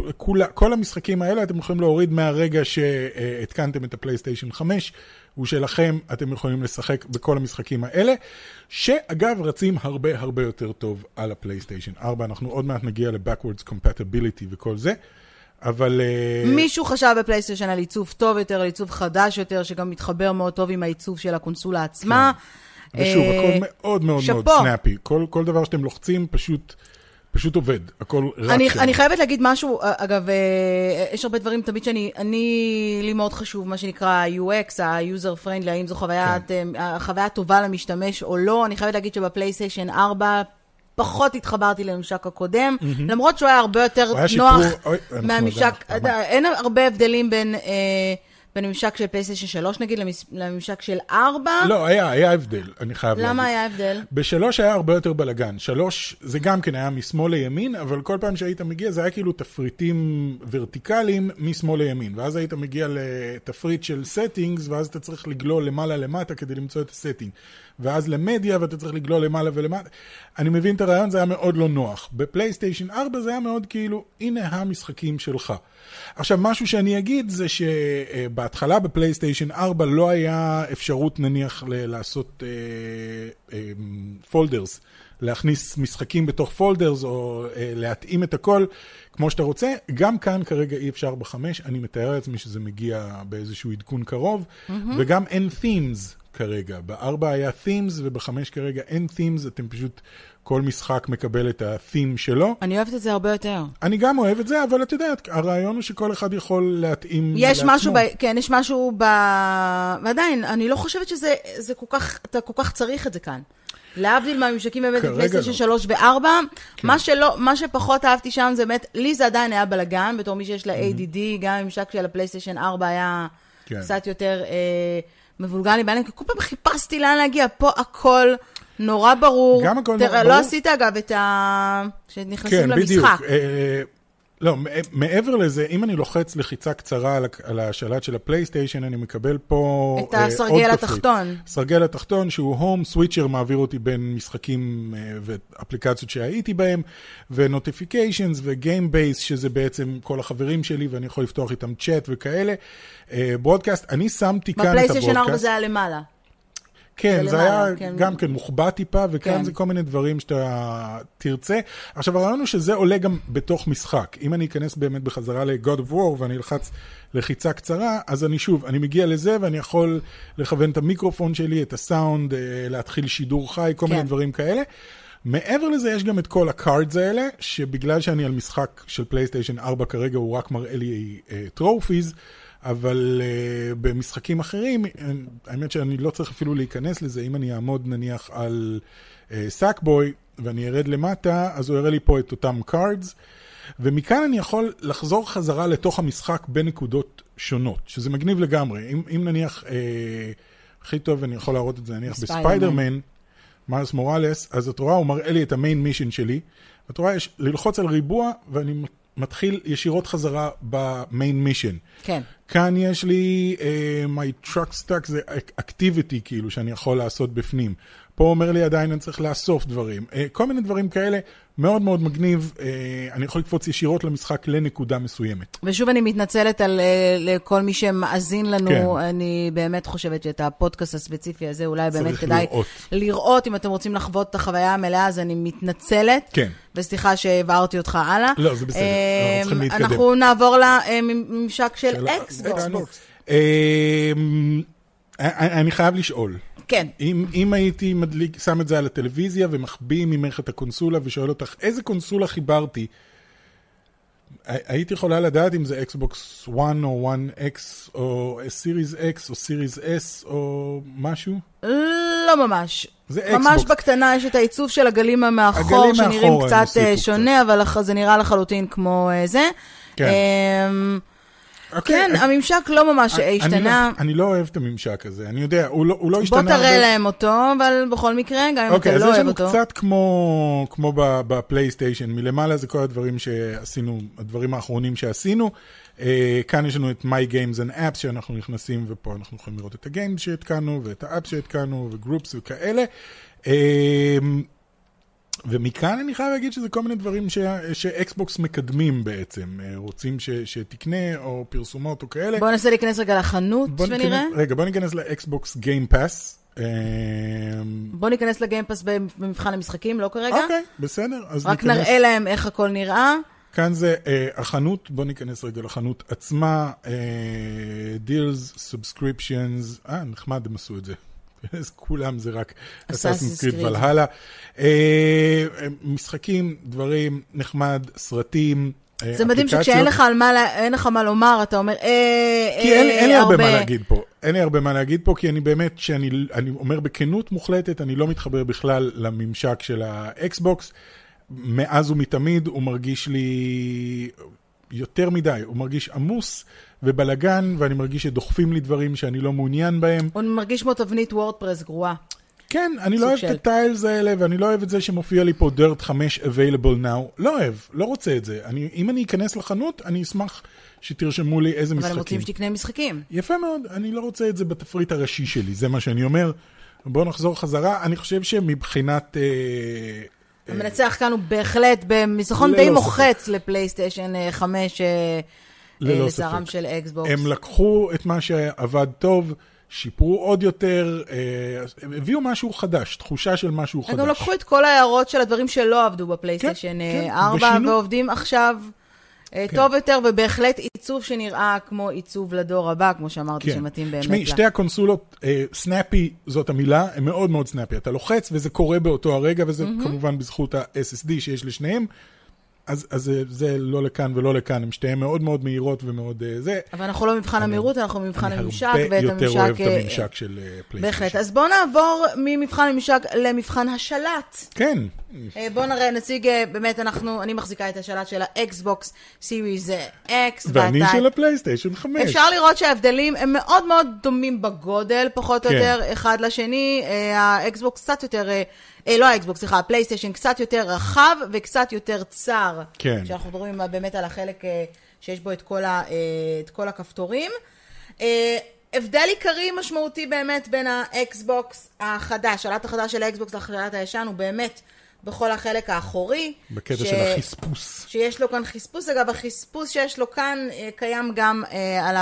כל המשחקים האלה אתם יכולים להוריד מהרגע שהתקנתם את הפלייסטיישן 5. הוא שלכם, אתם יכולים לשחק בכל המשחקים האלה, שאגב רצים הרבה הרבה יותר טוב על הפלייסטיישן 4, אנחנו עוד מעט נגיע ל-Backwards Compatibility וכל זה. אבל... אה, מישהו חשב בפלייסטיישן על עיצוב טוב יותר, על עיצוב חדש יותר, שגם מתחבר מאוד טוב עם העיצוב של הקונסולה עצמה. כן. ושוב, הכל אה, מאוד מאוד מאוד snappy. כל, כל דבר שאתם לוחצים פשוט פשוט עובד, הכל רק אני, שם. אני חייבת להגיד משהו, אגב, אה, יש הרבה דברים תמיד שאני, אני, לי מאוד חשוב מה שנקרא UX, ה-user friendly, האם זו חוויה, כן. חוויה טובה למשתמש או לא. אני חייבת להגיד שבפלייסטיישן 4, פחות התחברתי לממשק הקודם, mm-hmm. למרות שהוא היה הרבה יותר נוח שיפור, מהממשק, אין הרבה הבדלים בין... אה, בין הממשק של פלייסטיישן 3 נגיד לממשק של 4? לא, היה, היה הבדל, אני חייב למה להגיד. למה היה הבדל? בשלוש היה הרבה יותר בלאגן. שלוש, זה גם כן היה משמאל לימין, אבל כל פעם שהיית מגיע זה היה כאילו תפריטים ורטיקליים משמאל לימין. ואז היית מגיע לתפריט של settings, ואז אתה צריך לגלול למעלה למטה כדי למצוא את ה-setting. ואז למדיה, ואתה צריך לגלול למעלה ולמטה. אני מבין את הרעיון, זה היה מאוד לא נוח. בפלייסטיישן 4 זה היה מאוד כאילו, הנה המשחקים שלך. עכשיו, משהו שאני אגיד זה שבהתחלה בפלייסטיישן 4 לא היה אפשרות נניח ל- לעשות folders. Uh, uh, להכניס משחקים בתוך folders או uh, להתאים את הכל כמו שאתה רוצה. גם כאן כרגע אי אפשר בחמש, אני מתאר לעצמי שזה מגיע באיזשהו עדכון קרוב, mm-hmm. וגם אין themes כרגע. בארבע היה themes ובחמש כרגע אין themes, אתם פשוט, כל משחק מקבל את ה-theme שלו. אני אוהבת את זה הרבה יותר. אני גם אוהב את זה, אבל את יודעת, הרעיון הוא שכל אחד יכול להתאים יש לעצמו. משהו, ב... כן, יש משהו ב... ועדיין, אני לא חושבת שזה זה כל כך, אתה כל כך צריך את זה כאן. להבדיל מהממשקים באמת בפלייסטיישן 3 ו-4, כן. מה, שלא, מה שפחות אהבתי שם זה באמת, לי זה עדיין היה בלאגן, בתור מי שיש לה ADD, גם הממשק של הפלייסטיישן 4 היה כן. קצת יותר... אה, מבולגן לי כי כל פעם חיפשתי לאן להגיע, פה הכל נורא ברור. גם הכל נורא ברור. לא עשית אגב את ה... כשנכנסים כן, למשחק. בדיוק. אה, לא, מעבר לזה, אם אני לוחץ לחיצה קצרה על השלט של הפלייסטיישן, אני מקבל פה את הסרגל התחתון. סרגל התחתון, שהוא home, switcher מעביר אותי בין משחקים ואפליקציות שהייתי בהם, ו-notifications ו-game base, שזה בעצם כל החברים שלי, ואני יכול לפתוח איתם צ'אט וכאלה. broadcast, אני שמתי כאן את ה-broadcast. בפלייסטיישן 4 זה היה למעלה. כן, זה, היה כן. גם כן מוחבא טיפה, וכאן כן. זה כל מיני דברים שאתה תרצה. עכשיו, הרעיון הוא שזה עולה גם בתוך משחק. אם אני אכנס באמת בחזרה ל-God of War ואני אלחץ לחיצה קצרה, אז אני שוב, אני מגיע לזה ואני יכול לכוון את המיקרופון שלי, את הסאונד, אה, להתחיל שידור חי, כל כן. מיני דברים כאלה. מעבר לזה יש גם את כל ה-cards האלה, שבגלל שאני על משחק של פלייסטיישן 4 כרגע, הוא רק מראה לי trophies. Uh, אבל uh, במשחקים אחרים, האמת שאני לא צריך אפילו להיכנס לזה, אם אני אעמוד נניח על סאקבוי uh, ואני ארד למטה, אז הוא יראה לי פה את אותם cards, ומכאן אני יכול לחזור חזרה לתוך המשחק בנקודות שונות, שזה מגניב לגמרי. אם, אם נניח, uh, הכי טוב אני יכול להראות את זה נניח בספיידרמן, מרס מוראלס, אז את רואה, הוא מראה לי את המיין מישן שלי, את רואה, יש ללחוץ על ריבוע, ואני מתחיל ישירות חזרה במיין מישן. כן. כאן יש לי, uh, my truck stack זה activity כאילו שאני יכול לעשות בפנים. פה אומר לי עדיין אני צריך לאסוף דברים. Uh, כל מיני דברים כאלה, מאוד מאוד מגניב. Uh, אני יכול לקפוץ ישירות למשחק לנקודה מסוימת. ושוב אני מתנצלת על uh, לכל מי שמאזין לנו. כן. אני באמת חושבת שאת הפודקאסט הספציפי הזה אולי באמת כדאי לראות. לראות. אם אתם רוצים לחוות את החוויה המלאה, אז אני מתנצלת. כן. וסליחה שהעברתי אותך הלאה. לא, זה בסדר, אנחנו צריכים להתקדם. אנחנו נעבור לממשק של אקסבוקס. אני חייב לשאול. כן. אם, אם הייתי מדליק, שם את זה על הטלוויזיה ומחביא ממך את הקונסולה ושואל אותך איזה קונסולה חיברתי, הייתי יכולה לדעת אם זה אקסבוקס 1 או 1X או Series X או Series S או משהו? לא ממש. זה אקסבוקס. ממש בקטנה יש את העיצוב של הגלים המאחור, שנראים קצת שונה, קצת. אבל זה נראה לחלוטין כמו זה. כן. אוקיי, כן, אני, הממשק לא ממש אני, השתנה. אני לא, אני לא אוהב את הממשק הזה, אני יודע, הוא לא, הוא לא השתנה. בוא תראה. להם אותו, אבל בכל מקרה, גם אם אוקיי, אתה לא אוהב אותו. אוקיי, אז יש לנו קצת כמו, כמו בפלייסטיישן, מלמעלה זה כל הדברים שעשינו, הדברים האחרונים שעשינו. Uh, כאן יש לנו את My Games and Apps שאנחנו נכנסים, ופה אנחנו יכולים לראות את ה-games שהתקנו, ואת ה-apps שהתקנו, ו-groups וכאלה. ומכאן אני חייב להגיד שזה כל מיני דברים ש... שאקסבוקס מקדמים בעצם, אה, רוצים ש... שתקנה או פרסומות או כאלה. בוא ננסה להיכנס רגע לחנות בוא ונראה. ניכנס, רגע, בוא ניכנס לאקסבוקס Game Pass. בוא ניכנס ל-Game Pass במבחן המשחקים, לא כרגע. אוקיי, בסדר. רק ניכנס... נראה להם איך הכל נראה. כאן זה uh, החנות, בוא ניכנס רגע לחנות עצמה, uh, deals, subscriptions, אה, נחמד הם עשו את זה. אז כולם זה רק Assassin's Creed. ולהלה. אה, משחקים, דברים, נחמד, סרטים, אה, זה מדהים. שכשאין לך, על מה, אין לך מה לומר, אתה אומר, אה, כי אין, אה, אין לי הרבה מה להגיד פה. אין לי הרבה מה להגיד פה, כי אני באמת, שאני אני אומר בכנות מוחלטת, אני לא מתחבר בכלל לממשק של האקסבוקס. מאז ומתמיד הוא מרגיש לי יותר מדי, הוא מרגיש עמוס ובלגן, ואני מרגיש שדוחפים לי דברים שאני לא מעוניין בהם. הוא מרגיש כמו תבנית וורדפרס גרועה. כן, אני לא אוהב של. את הטיילס האלה, ואני לא אוהב את זה שמופיע לי פה dirt 5 available now. לא אוהב, לא רוצה את זה. אני, אם אני אכנס לחנות, אני אשמח שתרשמו לי איזה אבל הם משחקים. רוצים שתקנה משחקים. יפה מאוד, אני לא רוצה את זה בתפריט הראשי שלי, זה מה שאני אומר. בואו נחזור חזרה, אני חושב שמבחינת... אה, המנצח כאן הוא בהחלט ללא די. מוחץ לפלייסטיישן אה, 5, אה, ללא לצערם ספק. של אקסבוקס. הם לקחו את מה שעבד טוב, שיפרו עוד יותר, אה, הם הביאו משהו חדש, תחושה של משהו הם חדש. גם לקחו את כל ההערות של הדברים שלא עבדו בפלייסטיישן כן, אה, כן, 4, ושינו. ועובדים עכשיו אה, כן. טוב יותר, ובהחלט עיצוב שנראה כמו עיצוב לדור הבא, כמו שאמרתי, שמתאים באמת תשמעי, לה. שתי הקונסולות, snappy זאת המילה, הן מאוד מאוד snappy. אתה לוחץ וזה קורה באותו הרגע, וזה כמובן בזכות ה-SSD שיש לשניהם. אז, אז זה, זה לא לכאן ולא לכאן, הן שתיהן מאוד מאוד מהירות ומאוד אה, זה. אבל אנחנו לא במבחן המהירות, אנחנו במבחן אני הממשק, הרבה ואת יותר הממשק... אוהב את אה, הממשק של אה, פלייסטיישן. בהחלט. אז בואו נעבור ממבחן הממשק למבחן השלט. כן, אה, בואו נראה, נציג, אה, באמת, אנחנו, אני מחזיקה את השלט של האקסבוקס Series X, ואני של הפלייסטיישן 5. אפשר לראות שההבדלים הם מאוד מאוד דומים בגודל, פחות או כן. יותר, אחד לשני. אה, האקסבוקס קצת יותר, אה, אה, לא האקסבוקס, סליחה, הפלייסטיישן קצת יותר רחב וקצת יותר צר. כן. כשאנחנו מדברים באמת על החלק אה, שיש בו את כל, ה, אה, את כל הכפתורים. אה, הבדל עיקרי משמעותי באמת בין האקסבוקס החדש, שלט החדש של האקסבוקס לשלט הישן, הוא באמת בכל החלק האחורי. בקטע ש- של החספוס. שיש לו כאן חספוס, אגב, החספוס שיש לו כאן אה, קיים גם אה, על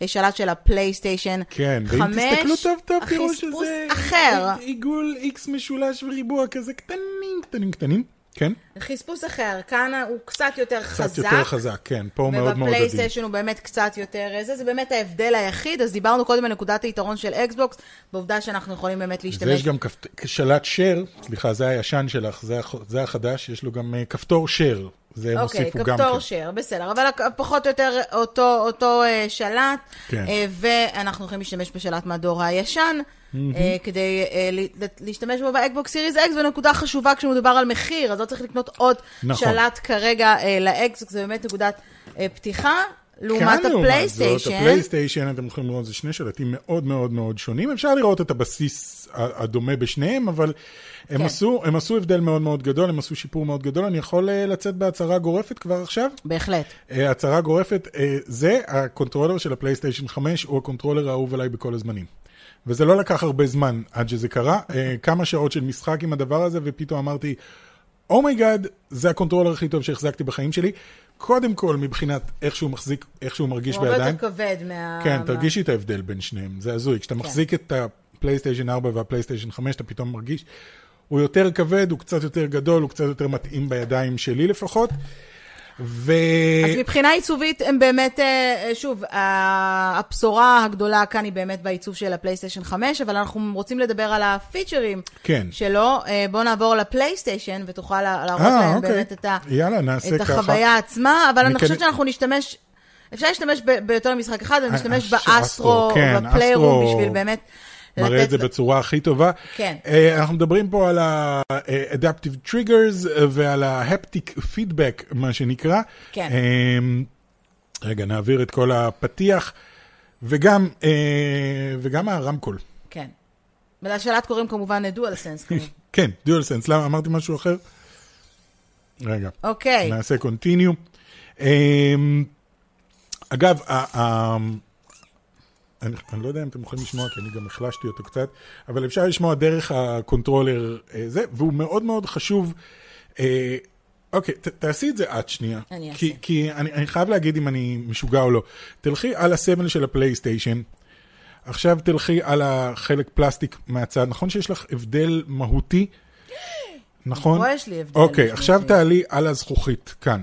השלט של הפלייסטיישן כן, ואם חמש, תסתכלו טוב טוב, תראו החספוס שזה אחר. עיגול איקס משולש וריבוע כזה קטנים, קטנים, קטנים. כן, חספוס אחר, כאן הוא קצת יותר קצת חזק. יותר חזק, כן, פה הוא מאוד מאוד עדין. ובפלייסטיישן הוא באמת קצת יותר אה, זה, זה באמת ההבדל היחיד, אז דיברנו קודם על נקודת היתרון של אקסבוקס, בעובדה שאנחנו יכולים באמת להשתמש. ויש גם כפת- שלט share, סליחה, זה הישן שלך, זה הח- זה החדש, יש לו גם אה, כפתור share, זה הם אוקיי, הוסיפו גם כפתור כן. שייר, בסדר, אבל פחות או יותר אותו, אותו אה, שלט, כן. אה, ואנחנו יכולים להשתמש בשלט מהדור הישן, אה, כדי אה, ל- להשתמש בו באקבוקס סיריס אקס, ונקודה חשובה כשמדובר על מחיר, אז לא צריך לקנות עוד נכון. שלט כרגע אה, לאקס, זה באמת נקודת אה, פתיחה. לעומת לעומת זאת, הפלייסטיישן, הפלייסטיישן, אתם יכולים לראות, זה שני שלטים מאוד מאוד מאוד שונים. אפשר לראות את הבסיס הדומה בשניהם, אבל הם, כן. עשו, הם עשו הבדל מאוד מאוד גדול, הם עשו שיפור מאוד גדול. אני יכול אה, לצאת בהצהרה גורפת כבר עכשיו? בהחלט. אה, הצהרה גורפת, אה, זה הקונטרולר של הפלייסטיישן 5, הוא הקונטרולר האהוב עליי בכל הזמנים. וזה לא לקח הרבה זמן עד שזה קרה, אה, כמה שעות של משחק עם הדבר הזה, ופתאום אמרתי, oh my god, זה הקונטרולר הכי טוב שהחזקתי בחיים שלי. קודם כל, מבחינת איך שהוא מחזיק, איך שהוא מרגיש הוא הרבה בידיים. יותר כבד מה... כן, מה- תרגישי את ההבדל בין שניהם, זה הזוי. כשאתה כן. מחזיק את הפלייסטיישן 4 והפלייסטיישן 5, אתה פתאום מרגיש, הוא יותר כבד, הוא קצת יותר גדול, הוא קצת יותר מתאים בידיים שלי לפחות. ו... אז מבחינה עיצובית הם באמת, אה, שוב, ה- הבשורה הגדולה כאן היא באמת בעיצוב של הפלייסטיישן 5, אבל אנחנו רוצים לדבר על הפיצ'רים כן. שלו. אה, בואו נעבור לפלייסטיישן ותוכל לה- להראות אה, להם אוקיי. באמת את, ה, יאללה, את ככה. החוויה עצמה, אבל אני מכן- חושבת שאנחנו נשתמש, אפשר להשתמש ביותר ממשחק אחד, אה, ונשתמש אה, באסטרו, אסטרו, כן, בפליירום, בשביל באמת מראה את זה בצורה הכי טובה. כן. אה, אנחנו מדברים פה על ה-adaptive triggers אה, ועל ה-haptic feedback, מה שנקרא. כן. אה, רגע, נעביר את כל הפתיח, וגם, אה, וגם הרמקול. כן. ולשלט קוראים כמובן דואל סנס. כן, DualSense, למה אמרתי משהו אחר? רגע, אוקיי. נעשה continue. אמ, אגב, אני, אני לא יודע אם אתם יכולים לשמוע, כי אני גם החלשתי אותו קצת, אבל אפשר לשמוע דרך הקונטרולר אה, זה, והוא מאוד מאוד חשוב. אה, אוקיי, ת, תעשי את זה את שנייה. אני אעשה. כי, כי אני, אני חייב להגיד אם אני משוגע או לא. תלכי על הסמל של הפלייסטיישן, עכשיו תלכי על החלק פלסטיק מהצד, נכון שיש לך הבדל מהותי? נכון? פה יש לי הבדל אוקיי. עכשיו תעלי על הזכוכית, כאן.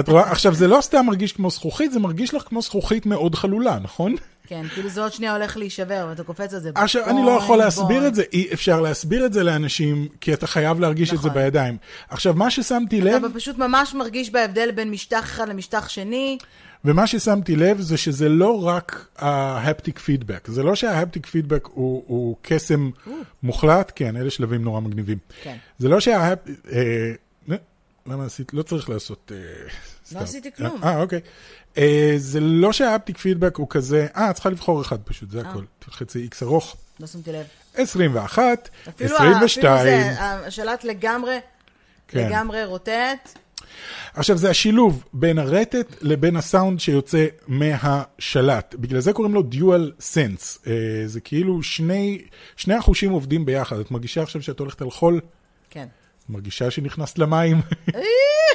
את רואה? עכשיו, זה לא סתם מרגיש כמו זכוכית, זה מרגיש לך כמו זכוכית מאוד חלולה, נכון? כן, כאילו זה עוד שנייה הולך להישבר, ואתה קופץ על זה. עכשיו, אני לא יכול להסביר את זה, אי אפשר להסביר את זה לאנשים, כי אתה חייב להרגיש את זה נכון. בידיים. עכשיו, מה ששמתי לב, אתה פשוט ממש מרגיש בהבדל בין משטח אחד למשטח שני. ומה ששמתי לב זה שזה לא רק ההפטיק פידבק, זה לא שההפטיק פידבק הוא, הוא קסם מוחלט, כן, אלה שלבים נורא מגניבים. כן. זה לא שההפטיק... אה, למה עשית? לא צריך לעשות... אה, סתם. עשיתי כלום. אה, אוקיי. אה, זה לא שההפטיק פידבק הוא כזה, אה, את צריכה לבחור אחד פשוט, זה הכל. תלחצי איקס ארוך. לא שמתי לב. 21, אפילו, 22. אפילו זה, השלט לגמרי, כן. לגמרי רוטט. עכשיו, זה השילוב בין הרטט לבין הסאונד שיוצא מהשלט. בגלל זה קוראים לו sense. אה, זה כאילו שני, שני החושים עובדים ביחד. את מרגישה עכשיו שאת הולכת על חול? כן. מרגישה שנכנסת למים?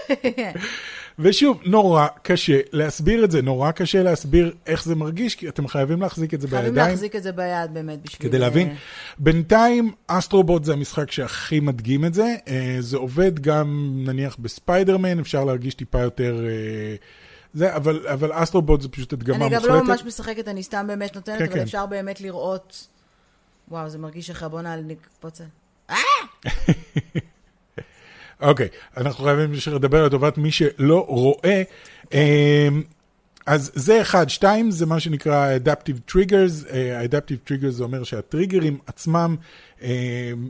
ושוב, נורא קשה להסביר את זה, נורא קשה להסביר איך זה מרגיש, כי אתם חייבים להחזיק את זה חייבים בידיים. להחזיק את זה ביד באמת בשביל... כדי להבין. בינתיים, Astro Bot זה המשחק שהכי מדגים את זה. אה, זה עובד גם, נניח, בספיידרמן, אפשר להרגיש טיפה יותר... אה, זה, אבל, אבל Astro Bot זה פשוט הדגמה אני מוחלטת. גם לא ממש משחקת, אני סתם באמת נותנת, כן, אבל כן. אפשר באמת לראות... וואו, זה מרגיש לך, בוא נקפוץ. אוקיי, אנחנו חייבים לדבר לטובת מי שלא רואה. אמ, אז זה אחד. שתיים, זה מה שנקרא Adaptive Triggers. אה, Adaptive Triggers זה אומר שהטריגרים עצמם, אמ,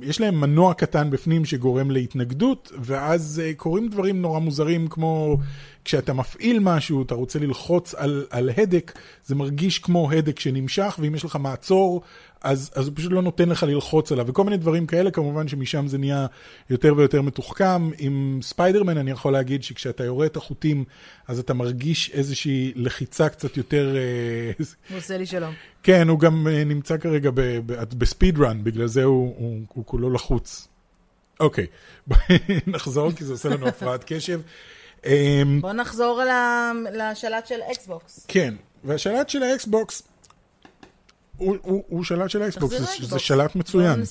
יש להם מנוע קטן בפנים שגורם להתנגדות, ואז אה, קורים דברים נורא מוזרים, כמו כשאתה מפעיל משהו, אתה רוצה ללחוץ על, על הדק, זה מרגיש כמו הדק שנמשך, ואם יש לך מעצור, אז, אז הוא פשוט לא נותן לך ללחוץ עליו, וכל מיני דברים כאלה, כמובן שמשם זה נהיה יותר ויותר מתוחכם. עם ספיידרמן אני יכול להגיד שכשאתה יורה את החוטים, אז אתה מרגיש איזושהי לחיצה קצת יותר... הוא עושה לי שלום. כן, הוא גם אה, נמצא כרגע ב speed run, בגלל זה הוא, הוא, הוא כולו לחוץ. אוקיי, בואי נחזור, כי זה עושה לנו הפרעת קשב. אמ, בוא נחזור לשלט של אקסבוקס. כן, והשלט של האקסבוקס, הוא, הוא, הוא שלט של תחזיר זה. זה שלט מצוין.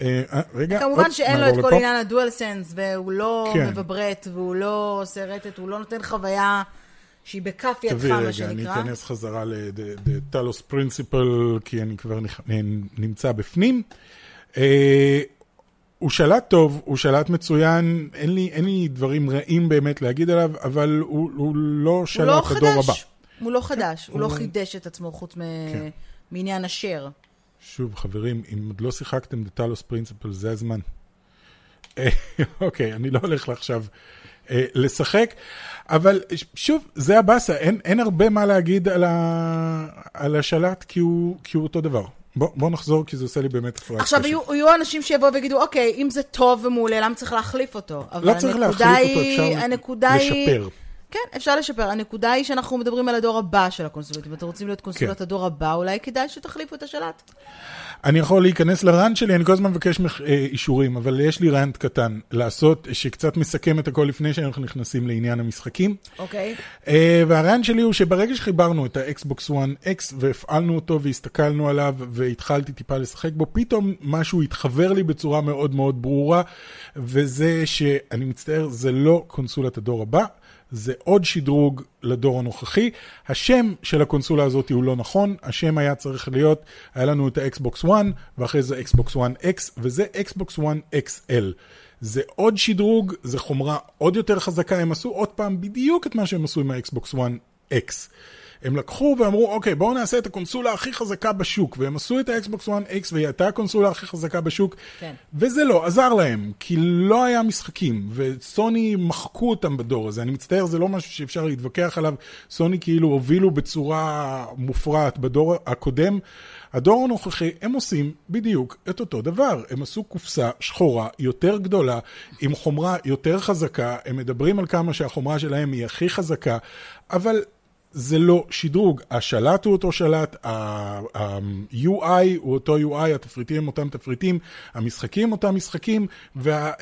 אה, אה, רגע, כמובן שאין לו את כל. עניין הדואל סנס, והוא לא כן. מבברט, והוא לא עושה רטט, הוא לא נותן חוויה שהיא בכף ידך, תביא מה רגע, אני שנקרא. אכנס חזרה לטלוס פרינסיפל, כי אני כבר נמצא בפנים. אה, הוא שלט טוב, הוא שלט מצוין, אין לי, אין לי דברים רעים באמת להגיד עליו, אבל הוא, הוא לא הוא שלט לא הדור הבא. הוא לא חדש, הוא לא הוא- חידש את עצמו חוץ מ- כן. מעניין השאר. שוב, חברים, אם עוד לא שיחקתם בטלוס פרינסיפל, זה הזמן. אה, אוקיי, אני לא הולך עכשיו אה, לשחק, אבל שוב, זה הבאסה, אין, אין הרבה מה להגיד על, ה, על השלט, כי הוא, כי הוא אותו דבר. בוא, בוא נחזור, כי זה עושה לי באמת הפרעת עכשיו. יהיו, יהיו אנשים שיבואו ויגידו, אוקיי, אם זה טוב ומעולה, למה צריך להחליף אותו? לא צריך להחליף אותו, היא- אפשר הנקודה היא... כן, אפשר לשפר. הנקודה היא שאנחנו מדברים על הדור הבא של הקונסולות. אם אתם רוצים להיות קונסולת כן. הדור הבא, אולי כדאי שתחליפו את השלט. אני יכול להיכנס ל rant שלי, אני כל הזמן מבקש מח- אה, אישורים, אבל יש לי rant קטן לעשות, שקצת מסכם את הכל לפני שאנחנו נכנסים לעניין המשחקים. אוקיי? אה, והרעיון שלי הוא שברגע שחיברנו את האקסבוקס 1X והפעלנו אותו והסתכלנו עליו והתחלתי טיפה לשחק בו, פתאום משהו התחבר לי בצורה מאוד מאוד ברורה, וזה שאני מצטער, זה לא קונסולת הדור הבא. זה עוד שדרוג לדור הנוכחי. השם של הקונסולה הזאת הוא לא נכון, השם היה צריך להיות, היה לנו את האקסבוקס 1, ואחרי זה אקסבוקס 1X, וזה אקסבוקס 1XL. זה עוד שדרוג, זה חומרה עוד יותר חזקה, הם עשו עוד פעם בדיוק את מה שהם עשו עם האקסבוקס 1X. הם לקחו ואמרו, אוקיי, בואו נעשה את הקונסולה הכי חזקה בשוק, והם עשו את האקסבוקס 1X והיא הייתה הקונסולה הכי חזקה בשוק, כן. וזה לא עזר להם, כי לא היה משחקים, וסוני מחקו אותם בדור הזה. אני מצטער, זה לא משהו שאפשר להתווכח עליו. סוני כאילו הובילו בצורה מופרעת בדור הקודם. הדור הנוכחי, הם עושים בדיוק את אותו דבר. הם עשו קופסה שחורה יותר גדולה, עם חומרה יותר חזקה, הם מדברים על כמה שהחומרה שלהם היא הכי חזקה, אבל זה לא שדרוג. השלט הוא אותו שלט, ה-UI הוא אותו UI, התפריטים הם אותם תפריטים, המשחקים אותם משחקים, וה...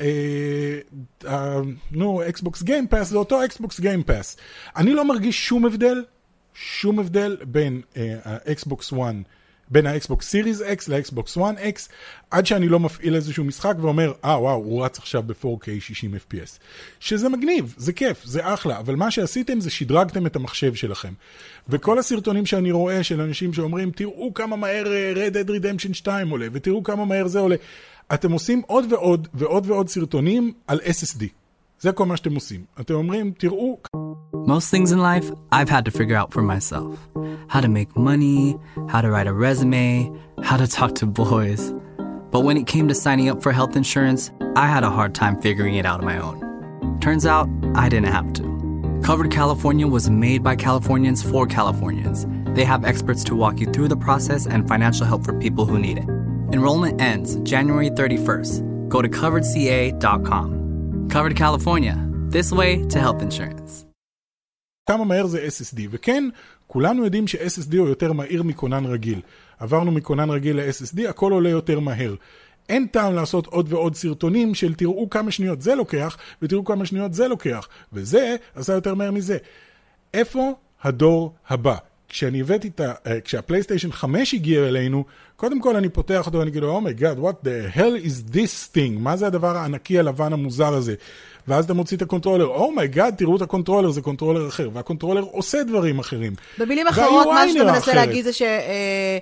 אה, נו, אקסבוקס Game Pass זה אותו אקסבוקס Game Pass. אני לא מרגיש שום הבדל, שום הבדל בין אה, האקסבוקס 1 בין האקסבוקס Series X לאקסבוקס 1 X, עד שאני לא מפעיל איזשהו משחק ואומר, אה, וואו, הוא רץ עכשיו ב-4K 60 FPS. שזה מגניב, זה כיף, זה אחלה, אבל מה שעשיתם זה שדרגתם את המחשב שלכם. וכל הסרטונים שאני רואה של אנשים שאומרים, תראו כמה מהר אה, Red Dead Redemption 2 עולה, ותראו כמה מהר זה עולה. אתם עושים עוד ועוד ועוד ועוד סרטונים על SSD. זה כל מה שאתם עושים. אתם אומרים, תראו... Most things in life I've had to figure out for myself. How to make money, how to write a resume, how to talk to boys. But when it came to signing up for health insurance, I had a hard time figuring it out on my own. Turns out, I didn't have to. Covered California was made by Californians for Californians. They have experts to walk you through the process and financial help for people who need it. Enrollment ends January 31st. Go to coveredca.com. Covered California, this way to health insurance. כמה מהר זה SSD, וכן, כולנו יודעים ש-SSD הוא יותר מהיר מכונן רגיל. עברנו מכונן רגיל ל-SSD, הכל עולה יותר מהר. אין טעם לעשות עוד ועוד סרטונים של תראו כמה שניות זה לוקח, ותראו כמה שניות זה לוקח, וזה עשה יותר מהר מזה. איפה הדור הבא? כשאני הבאתי את ה... אה, כשהפלייסטיישן 5 הגיע אלינו, קודם כל אני פותח אותו ואני כאילו, oh my god, what the hell is this thing? מה זה הדבר הענקי הלבן המוזר הזה? ואז אתה מוציא את הקונטרולר, oh my god, תראו את הקונטרולר, זה קונטרולר אחר, והקונטרולר עושה דברים אחרים. במילים אחרות, מה שאתה מנסה להגיד זה ש... אה,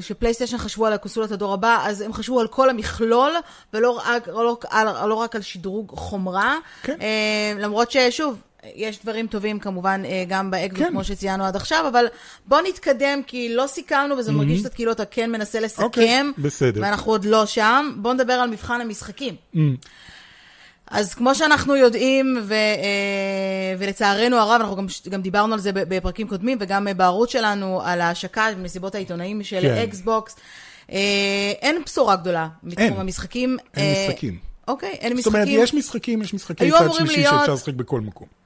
שפלייסטיישן חשבו על הקונסולת הדור הבא, אז הם חשבו על כל המכלול, ולא רק, לא, לא, לא רק על שדרוג חומרה. כן. אה, למרות ששוב, יש דברים טובים כמובן אה, גם באקזוס, כן. כמו שציינו עד עכשיו, אבל בוא נתקדם, כי לא סיכמנו, וזה mm-hmm. מרגיש קצת כאילו אתה כן מנסה לסכם. אוקיי, בסדר. ואנחנו עוד לא שם. בוא נדבר על מבחן המשחקים. Mm. אז כמו שאנחנו יודעים, ו, אה, ולצערנו הרב, אנחנו גם, גם דיברנו על זה בפרקים קודמים, וגם בערוץ שלנו, על ההשקה במסיבות העיתונאים של כן. אקסבוקס, אה, אין בשורה גדולה מתחום אין. המשחקים. אין אה, משחקים. אוקיי, אין משחקים. זאת אומרת, יש משחקים, יש משחקי צד שלישי להיות... שאפשר לשחק בכל מקום.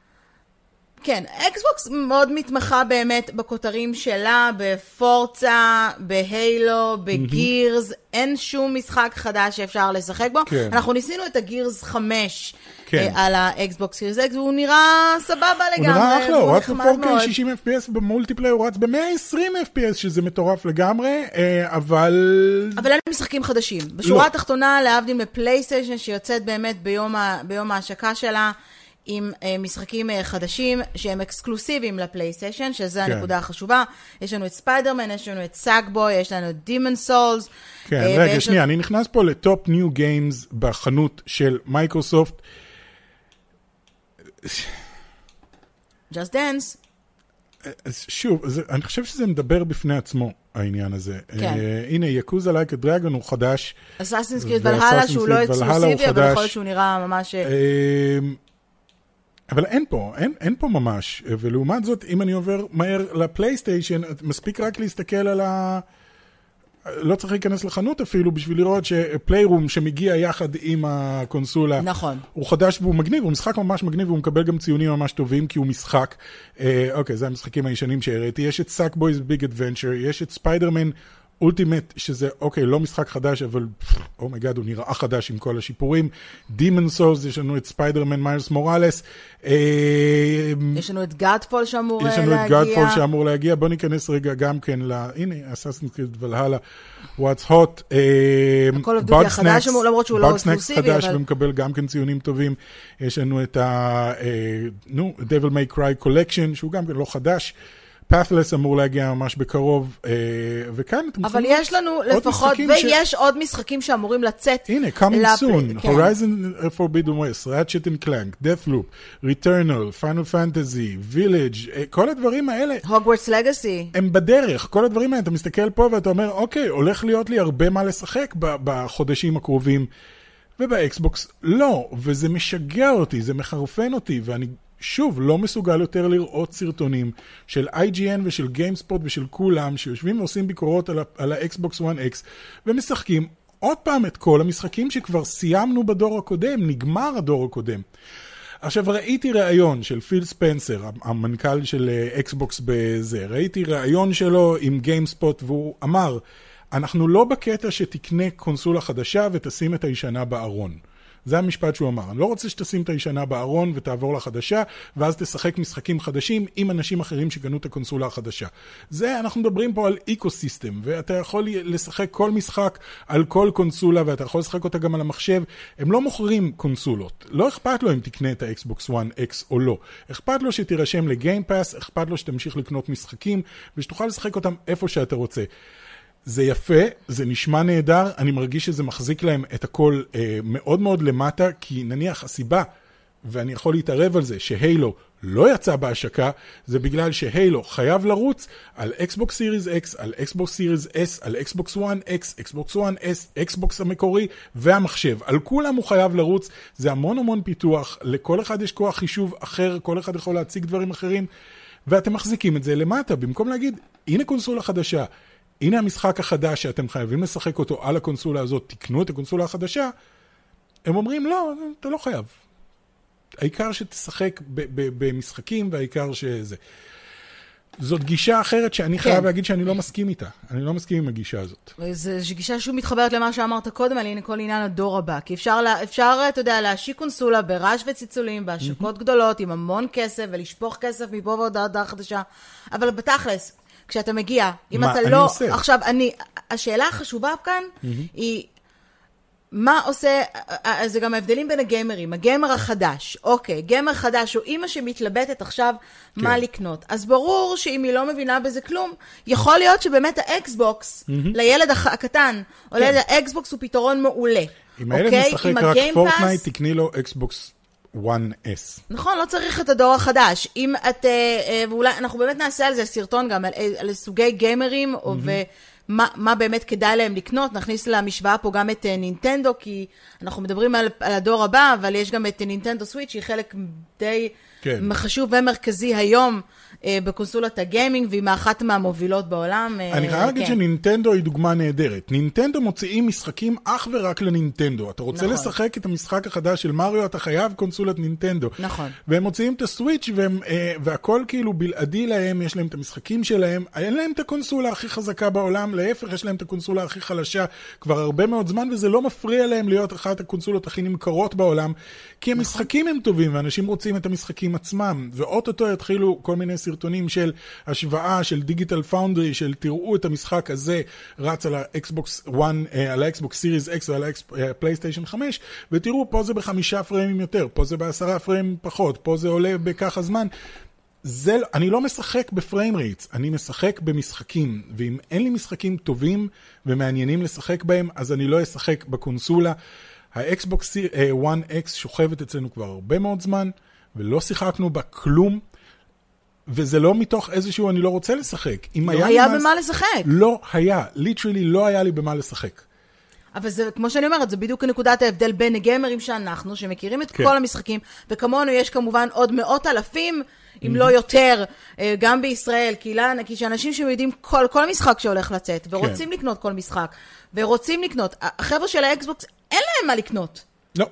כן, אקסבוקס מאוד מתמחה באמת בכותרים שלה, ב Forza, ב Halo, ב Gears, mm-hmm. אין שום משחק חדש שאפשר לשחק בו. כן. אנחנו ניסינו את ה Gears 5 כן. אה, על האקסבוקס Series X, והוא נראה סבבה לגמרי. הוא נראה אחלה, הוא רץ ב-4K 60 FPS, ב multiplayer הוא רץ ב-120 FPS, שזה מטורף לגמרי, אה, אבל... אבל אין משחקים חדשים. בשורה לא. התחתונה, להבדיל מפלייסטיישן, שיוצאת באמת ביום ההשקה שלה, עם uh, משחקים uh, חדשים שהם אקסקלוסיביים לפלייסטיישן, שזו כן. הנקודה החשובה. יש לנו את ספיידרמן, יש לנו את Sackboy, יש לנו את Demon's Souls. כן, uh, רגע, שנייה, אני נכנס פה ל top new games בחנות של מייקרוסופט. Just Dance. שוב, זה, אני חושב שזה מדבר בפני עצמו, העניין הזה. כן. Uh, הנה, יקוזה לייק דרגון הוא חדש. אסאסינס קריד ולהלה, שהוא לא אקסקלוסיבי, אבל יכול להיות שהוא נראה ממש... Uh, אבל אין פה, אין, אין פה ממש, ולעומת זאת, אם אני עובר מהר לפלייסטיישן, מספיק רק להסתכל על ה... לא צריך להיכנס לחנות אפילו בשביל לראות שפליירום שמגיע יחד עם הקונסולה, נכון. הוא חדש והוא מגניב, הוא משחק ממש מגניב והוא מקבל גם ציונים ממש טובים כי הוא משחק. אה, אוקיי, זה המשחקים הישנים שהראיתי. יש את Sackboy's Big Adventure, יש את Spider-Man Ultimate, שזה, אוקיי, לא משחק חדש, אבל oh my god, oh הוא נראה חדש עם כל השיפורים. Demon's Souls, יש לנו את Spider-Man Miles Morales. יש לנו את Godfall שאמור להגיע. יש לנו את Godfall שאמור להגיע. בוא ניכנס רגע גם כן ל... הנה, Assassin's Creed Valhalla, Watch Dogs. ה Call of Duty החדש, למרות שהוא לא אקסקלוסיבי, אבל... חדש ומקבל גם כן ציונים טובים. יש לנו את ה... נו, Devil May Cry Collection, שהוא גם כן לא חדש. פאת'לס אמור להגיע ממש בקרוב, אה, וכאן אתם אבל יש לנו לפחות, ויש ש... עוד משחקים שאמורים לצאת. הנה, coming soon, כן. Horizon Forbidden West, Ratchet and Clank, Deathloop, Returnal, Final Fantasy, Village, אה, כל הדברים האלה. Hogwarts Legacy. הם בדרך, כל הדברים האלה, אתה מסתכל פה ואתה אומר, אוקיי, הולך להיות לי הרבה מה לשחק בחודשים הקרובים. ובאקסבוקס לא, וזה משגע אותי, זה מחרפן אותי, ואני שוב, לא מסוגל יותר לראות סרטונים של IGN ושל GameSpot ושל כולם שיושבים ועושים ביקורות על ה-Xbox One X ומשחקים עוד פעם את כל המשחקים שכבר סיימנו בדור הקודם, נגמר הדור הקודם. עכשיו, ראיתי ראיון של פיל ספנסר, המנכ"ל של אקסבוקס בזה, ראיתי ראיון שלו עם GameSpot והוא אמר, אנחנו לא בקטע שתקנה קונסולה חדשה ותשים את הישנה בארון. זה המשפט שהוא אמר. אני לא רוצה שתשים את הישנה בארון ותעבור לחדשה, ואז תשחק משחקים חדשים עם אנשים אחרים שקנו את הקונסולה החדשה. זה, אנחנו מדברים פה על ecosystem, ואתה יכול לשחק כל משחק על כל קונסולה, ואתה יכול לשחק אותה גם על המחשב. הם לא מוכרים קונסולות. לא אכפת לו אם תקנה את האקסבוקס 1 X או לא. אכפת לו שתירשם ל Game Pass, אכפת לו שתמשיך לקנות משחקים, ושתוכל לשחק אותם איפה שאתה רוצה. זה יפה, זה נשמע נהדר, אני מרגיש שזה מחזיק להם את הכל אה, מאוד מאוד למטה, כי נניח הסיבה, ואני יכול להתערב על זה, ש Halo לא יצא בהשקה, זה בגלל ש Halo חייב לרוץ על אקסבוקס Series X, על אקסבוקס Series S, על אקסבוקס 1 X, אקסבוקס 1 S, אקסבוקס המקורי והמחשב. על כולם הוא חייב לרוץ, זה המון המון פיתוח, לכל אחד יש כוח חישוב אחר, כל אחד יכול להציג דברים אחרים, ואתם מחזיקים את זה למטה, במקום להגיד, הנה קונסולה חדשה. הנה המשחק החדש שאתם חייבים לשחק אותו על הקונסולה הזאת, תקנו את הקונסולה החדשה, הם אומרים, לא, אתה לא חייב. העיקר שתשחק במשחקים והעיקר שזה. זאת גישה אחרת שאני כן. חייב להגיד שאני לא מסכים איתה. אני לא מסכים עם הגישה הזאת. זו גישה שוב מתחברת למה שאמרת קודם, על הנה כל עניין הדור הבא. כי אפשר, אפשר אתה יודע, להשיק קונסולה ברעש וצלצולים, בהשקות mm-hmm. גדולות, עם המון כסף, ולשפוך כסף מפה ועוד הודעה חדשה. אבל בתכלס, כשאתה מגיע, אם אתה לא... מה, אני עושה. עכשיו, אני... השאלה החשובה כאן mm-hmm. היא... מה עושה, זה גם ההבדלים בין הגיימרים, הגיימר החדש, אוקיי, גיימר חדש או אימא שמתלבטת עכשיו כן. מה לקנות. אז ברור שאם היא לא מבינה בזה כלום, יכול להיות שבאמת האקסבוקס, mm-hmm. לילד הקטן, או כן. לילד האקסבוקס הוא פתרון מעולה. אם הילד אוקיי? משחק רק Fortnite, תקני לו אקסבוקס 1S. נכון, לא צריך את הדור החדש. אם את, אה, אה, ואולי, אנחנו באמת נעשה על זה סרטון גם, על, אה, על סוגי גיימרים, mm-hmm. ומה מה באמת כדאי להם לקנות. נכניס למשוואה פה גם את נינטנדו, כי אנחנו מדברים על, על הדור הבא, אבל יש גם את נינטנדו סוויץ', שהיא חלק די כן. חשוב ומרכזי היום אה, בקונסולת הגיימינג, והיא מאחת מהמובילות בעולם. אה, אני חייב להגיד כן. שנינטנדו היא דוגמה נהדרת. נינטנדו מוציאים משחקים אך ורק לנינטנדו. אתה רוצה נכון. לשחק את המשחק החדש של מריו, אתה חייב קונסולת נינטנדו. נכון. והם מוציאים את הסוויץ' והם, אה, והכל כאילו בלעדי להם, יש להם את המשחקים שלהם, אין להם את הקונסולה הכי חזקה בעולם, להפך, יש להם את הקונסולה הכי חלשה כבר הרבה מאוד זמן, וזה לא מפריע להם להיות אחת הקונסולות הכי נמכרות בעולם, כי נכון. המשחקים הם טובים, ואנשים רוצים את המשחקים עצמם, ואו-טו-טו יתחילו כל מיני סרטונים של השוואה של Digital Foundry, של תראו את המשחק הזה רץ על האקסבוקס 1, אה, על האקסבוקס Series X ועל הפלייסטיישן 5, ותראו, פה זה בחמישה פריימים יותר, פה זה בעשרה פריימים פחות, פה זה עולה בככה זמן. זה, אני לא משחק ב frame rates, אני משחק במשחקים, ואם אין לי משחקים טובים ומעניינים לשחק בהם, אז אני לא אשחק בקונסולה. האקסבוקס 1X שוכבת אצלנו כבר הרבה מאוד זמן, ולא שיחקנו בה כלום. וזה לא מתוך איזשהו אני לא רוצה לשחק. לא היה, היה במה לשחק. לא היה, literally לא היה לי במה לשחק. אבל זה, כמו שאני אומרת, זה בדיוק נקודת ההבדל בין הגיימרים שאנחנו, שמכירים את כן. כל המשחקים, וכמונו יש כמובן עוד מאות אלפים, אם mm-hmm. לא יותר, אה, גם בישראל, קהילה ענקית, שאנשים שיודעים כל, כל משחק שהולך לצאת, ורוצים כן. לקנות כל משחק, ורוצים לקנות. החבר'ה של האקסבוקס, אין להם מה לקנות. לא.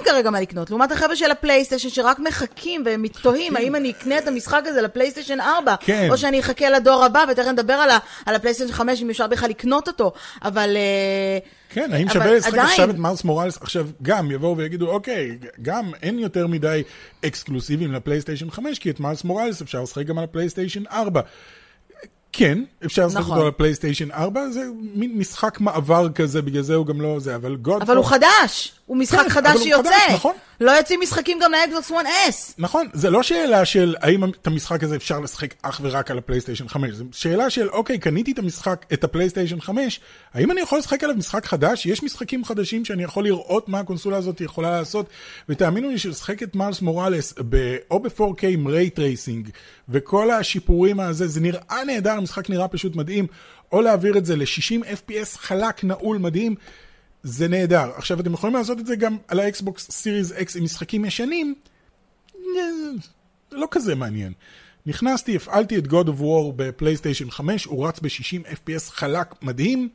להם כרגע מה לקנות, לעומת החבר'ה של הפלייסטיישן שרק מחכים והם מתוהים האם אני אקנה את המשחק הזה לפלייסטיישן 4, כן. או שאני אחכה לדור הבא, ותכף נדבר על, על הפלייסטיישן 5 אם אפשר בכלל לקנות אותו, אבל... אה, כן, האם שווה לשחק עכשיו את Miles Morales? עכשיו, גם יבואו ויגידו, אוקיי, גם אין יותר מדי אקסקלוסיבים לפלייסטיישן 5, כי את Miles Morales אפשר לשחק גם על הפלייסטיישן 4. כן, אפשר לשחק נכון. אותו על פלייסטיישן 4, זה מין משחק מעבר כזה, בגלל זה הוא גם לא זה, אבל גוד... אבל הוא חדש, הוא משחק כן, חדש שיוצא. לא יוצאים משחקים גם לאקסבוקס 1S. נכון, זה לא שאלה של האם את המשחק הזה אפשר לשחק אך ורק על הפלייסטיישן 5, זו שאלה של אוקיי, קניתי את המשחק, את הפלייסטיישן 5, האם אני יכול לשחק עליו משחק חדש? יש משחקים חדשים שאני יכול לראות מה הקונסולה הזאת יכולה לעשות, ותאמינו לי שלשחק את Miles Morales או ב-4K עם ray tracing, וכל השיפורים הזה, זה נראה נהדר, המשחק נראה פשוט מדהים, או להעביר את זה ל-60 FPS חלק, נעול, מדהים. זה נהדר. עכשיו, אתם יכולים לעשות את זה גם על האקסבוקס Series X עם משחקים ישנים, זה לא כזה מעניין. נכנסתי, הפעלתי את God of War בפלייסטיישן 5, הוא רץ ב-60 FPS חלק מדהים.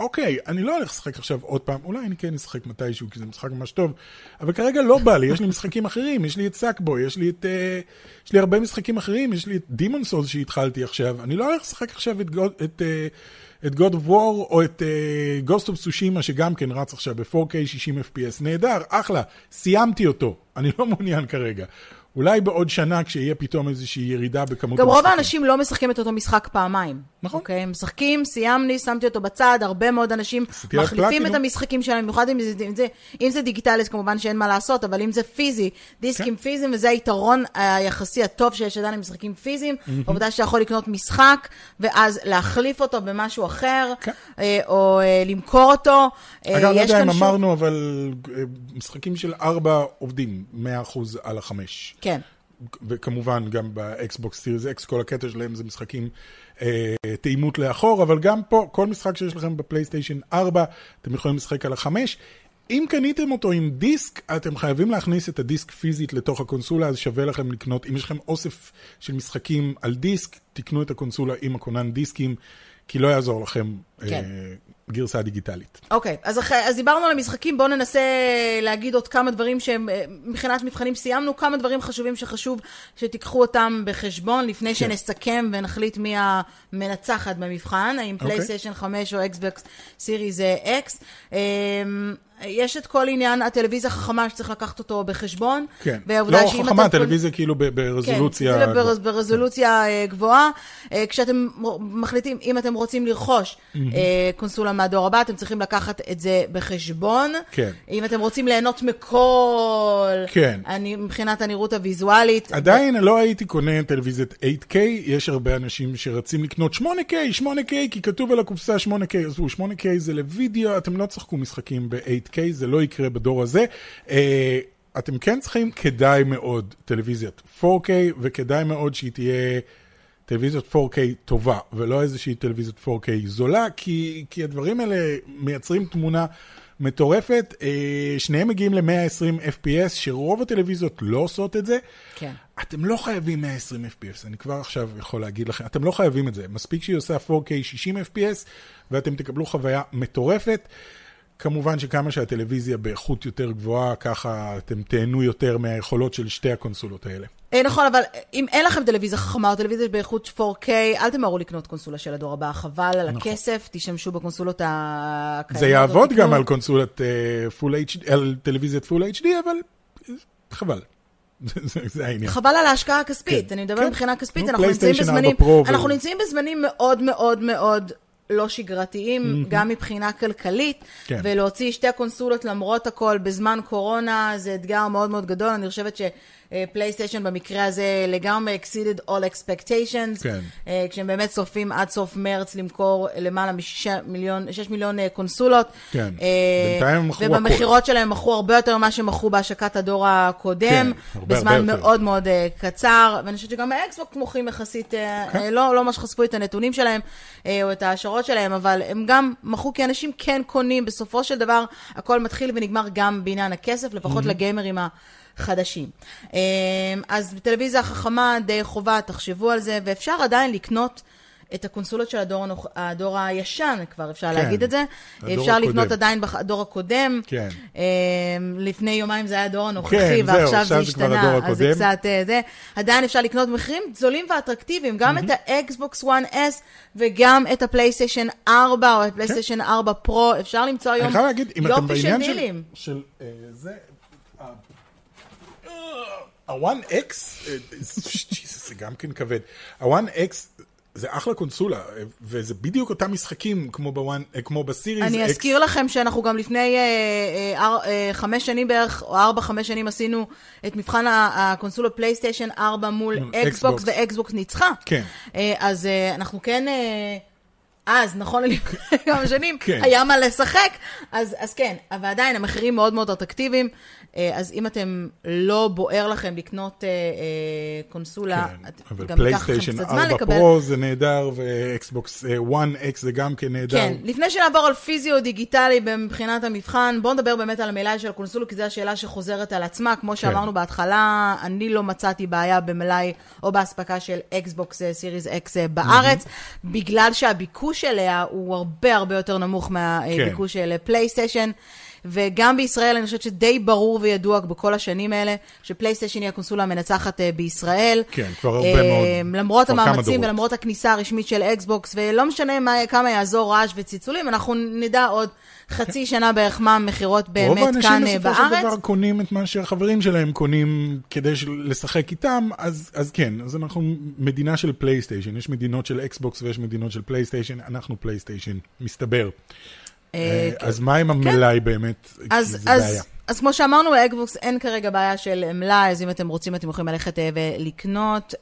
אוקיי, אני לא הולך לשחק עכשיו עוד פעם, אולי אני כן אשחק מתישהו, כי זה משחק ממש טוב, אבל כרגע לא בא לי, יש לי משחקים אחרים, יש לי את סאקבו, יש לי את... Uh, יש לי הרבה משחקים אחרים, יש לי את דימון סולס שהתחלתי עכשיו, אני לא הולך לשחק עכשיו את... את uh, את God of War או את uh, Ghost of Tsushima שגם כן רץ עכשיו ב-4K 60 FPS, נהדר, אחלה, סיימתי אותו, אני לא מעוניין כרגע. אולי בעוד שנה כשיהיה פתאום איזושהי ירידה בכמות המשחקים. גם רוב האנשים לא משחקים את אותו משחק פעמיים. נכון. אוקיי? משחקים, סיימני, שמתי אותו בצד, הרבה מאוד אנשים מחליפים את המשחקים שלהם, במיוחד אם זה, אם זה, אם זה דיגיטלי, אז כמובן שאין מה לעשות, אבל אם זה פיזי, דיסקים כן. פיזיים, וזה היתרון היחסי הטוב שיש עדיין למשחקים פיזיים. העובדה שאתה יכול לקנות משחק, ואז להחליף אותו במשהו אחר, כן. אה, או אה, למכור אותו. אה, אגב, לא יודע אם אמרנו, אבל משחקים של ארבע עובדים, 100% על החמש. כן. וכמובן גם באקסבוקס סיריס אקס, כל הקטע שלהם זה משחקים אה, תאימות לאחור, אבל גם פה, כל משחק שיש לכם בפלייסטיישן 4, אתם יכולים לשחק על החמש. אם קניתם אותו עם דיסק, אתם חייבים להכניס את הדיסק פיזית לתוך הקונסולה, אז שווה לכם לקנות, אם יש לכם אוסף של משחקים על דיסק, תקנו את הקונסולה עם הכונן דיסקים, כי לא יעזור לכם כן. אה, גרסה דיגיטלית. אוקיי, אוקיי, אז, אז דיברנו על המשחקים, בואו ננסה להגיד עוד כמה דברים שהם, אה, מבחינת מבחנים סיימנו, כמה דברים חשובים שחשוב שתיקחו אותם בחשבון לפני כן. שנסכם ונחליט מי המנצחת במבחן, האם פלייסטיישן אוקיי. 5 או אקסבקס סיריס אקס. יש את כל עניין הטלוויזיה החכמה שצריך לקחת אותו בחשבון. כן, לא חכמה, טלוויזיה כל... כאילו ברזולוציה... כן, ברז, ברזולוציה אה, גבוהה. אה, כשאתם מחליטים, אם אתם רוצים לרכוש אמהמ. קונסולה מהדור הבא, אתם צריכים לקחת את זה בחשבון. כן. אם אתם רוצים ליהנות מכל... כן. אני, מבחינת הנראות הוויזואלית. עדיין ו... לא הייתי קונה טלוויזיית 8K, יש הרבה אנשים שרצים לקנות 8K, 8K, כי כתוב על הקופסה 8K, אז 8K זה לוידאו, אתם לא תשחקו משחקים ב-8K. 8K, זה לא יקרה בדור הזה. Uh, אתם כן צריכים, כדאי מאוד, טלוויזיית 4K, וכדאי מאוד שהיא תהיה טלוויזיית 4K טובה, ולא איזושהי טלוויזיית 4K זולה, כי, כי הדברים האלה מייצרים תמונה מטורפת. Uh, שניהם מגיעים ל-120 FPS, שרוב הטלוויזיות לא עושות את זה. כן. אתם לא חייבים 120 FPS, אני כבר עכשיו יכול להגיד לכם, אתם לא חייבים את זה. מספיק שהיא עושה 4K 60 FPS, ואתם תקבלו חוויה מטורפת. כמובן שכמה שהטלוויזיה באיכות יותר גבוהה, ככה אתם תהנו יותר מהיכולות של שתי הקונסולות האלה. אה, נכון, אבל אם אין לכם טלוויזיה חכמה או טלוויזיה באיכות 4K, אל תמהרו לקנות קונסולה של הדור הבא, חבל על נכון. הכסף, תשתמשו בקונסולות הקיימות. זה יעבוד גם על קונסולת full אה, HD, על טלוויזיית full HD, אבל חבל. זה העניין. חבל על ההשקעה הכספית, כן, אני מדבר כן. מבחינה כספית, אנחנו נמצאים בזמנים, אנחנו נמצאים בזמנים מאוד מאוד מאוד לא שגרתיים, אמהמ. גם מבחינה כלכלית, כן. ולהוציא שתי קונסולות למרות הכל בזמן קורונה זה אתגר מאוד מאוד גדול. אני חושבת ש... פלייסטיישן במקרה הזה לגמרי exceeded all expectations, כן. אה, כשהם באמת צופים עד סוף מרץ למכור למעלה מ-6 מיליון, מיליון אה, קונסולות. כן, אה, בינתיים הם מכרו הכול. ובמכירות שלהם מכרו הרבה יותר ממה שמכרו בהשקת הדור הקודם, כן, הרבה, בזמן הרבה מאוד יותר. מאוד קצר, ואני חושבת שגם האקסבוק מוכרים יחסית, כן. לא, לא ממש חשפו את הנתונים שלהם או את ההשערות שלהם, אבל הם גם מכרו כי אנשים כן קונים, בסופו של דבר הכל מתחיל ונגמר גם בעניין הכסף, לפחות mm-hmm. לגיימרים ה... חדשים. אמ, אז בטלוויזיה החכמה די חובה, תחשבו על זה, ואפשר עדיין לקנות את הקונסולות של הדור, הדור הישן, כבר אפשר כן, להגיד את זה. אפשר הקודם. לקנות עדיין בדור הקודם. כן. אמ, לפני יומיים זה היה הדור הנוכחי, כן, ועכשיו זה השתנה, אז זה קצת אה, זה. עדיין אפשר לקנות מחירים זולים ואטרקטיביים, גם mm-hmm. את האקסבוקס 1S וגם את הפלייסטיישן 4 או את הפלייסטיישן כן. 4 פרו, אפשר למצוא היום יופי של דילים. של, אה, זה, ה-1X, זה גם כן כבד, ה-1X זה אחלה קונסולה, וזה בדיוק אותם משחקים כמו, בוואן, כמו בסיריס אני אזכיר לכם שאנחנו גם לפני אה, אה, אה, חמש שנים בערך, או ארבע, חמש שנים עשינו את מבחן הקונסולה פלייסטיישן 4 מול אקסבוקס, ואקסבוקס ניצחה. כן. אה, אז אה, אנחנו כן... אה, אז, נכון לפני כמה שנים, כן. היה מה לשחק, אז, אז כן, אבל עדיין המחירים מאוד מאוד אטרקטיביים, אה, אז אם אתם לא בוער לכם לקנות אה, אה, קונסולה, כן, אבל פלייסטיישן 4 פרו זה נהדר, ואקסבוקס 1X זה גם כן נהדר. כן, לפני שנעבור על פיזיו דיגיטלי מבחינת המבחן, בואו נדבר באמת על המלאי של הקונסולה, כי זו השאלה שחוזרת על עצמה. כמו כן. שאמרנו בהתחלה, אני לא מצאתי בעיה במלאי או באספקה של אקסבוקס סיריס אקס בארץ, בגלל שהביקוש... הביקוש אליה הוא הרבה הרבה יותר נמוך מהביקוש כן. לפלייסטיישן. וגם בישראל אני חושבת שדי ברור וידוע בכל השנים האלה, שפלייסטיישן היא הקונסולה המנצחת אה, בישראל. כן, כבר הרבה אה, מאוד. למרות המאמצים ולמרות הכניסה הרשמית של אקסבוקס, ולא משנה מה, כמה יעזור רעש וצלצולים, אנחנו נדע עוד חצי שנה בערך מה המכירות באמת כאן בארץ. רוב האנשים בסופו של דבר קונים את מה שהחברים שלהם קונים כדי לשחק איתם, אז, אז כן, אז אנחנו מדינה של פלייסטיישן, יש מדינות של אקסבוקס ויש מדינות של פלייסטיישן, אנחנו פלייסטיישן, מסתבר. אה, כן. אז מה עם המלאי כן. באמת? אז, אז, אז כמו שאמרנו, לאקסבוקס אין כרגע בעיה של מלאי, אז אם אתם רוצים, אתם יכולים ללכת אה, ולקנות.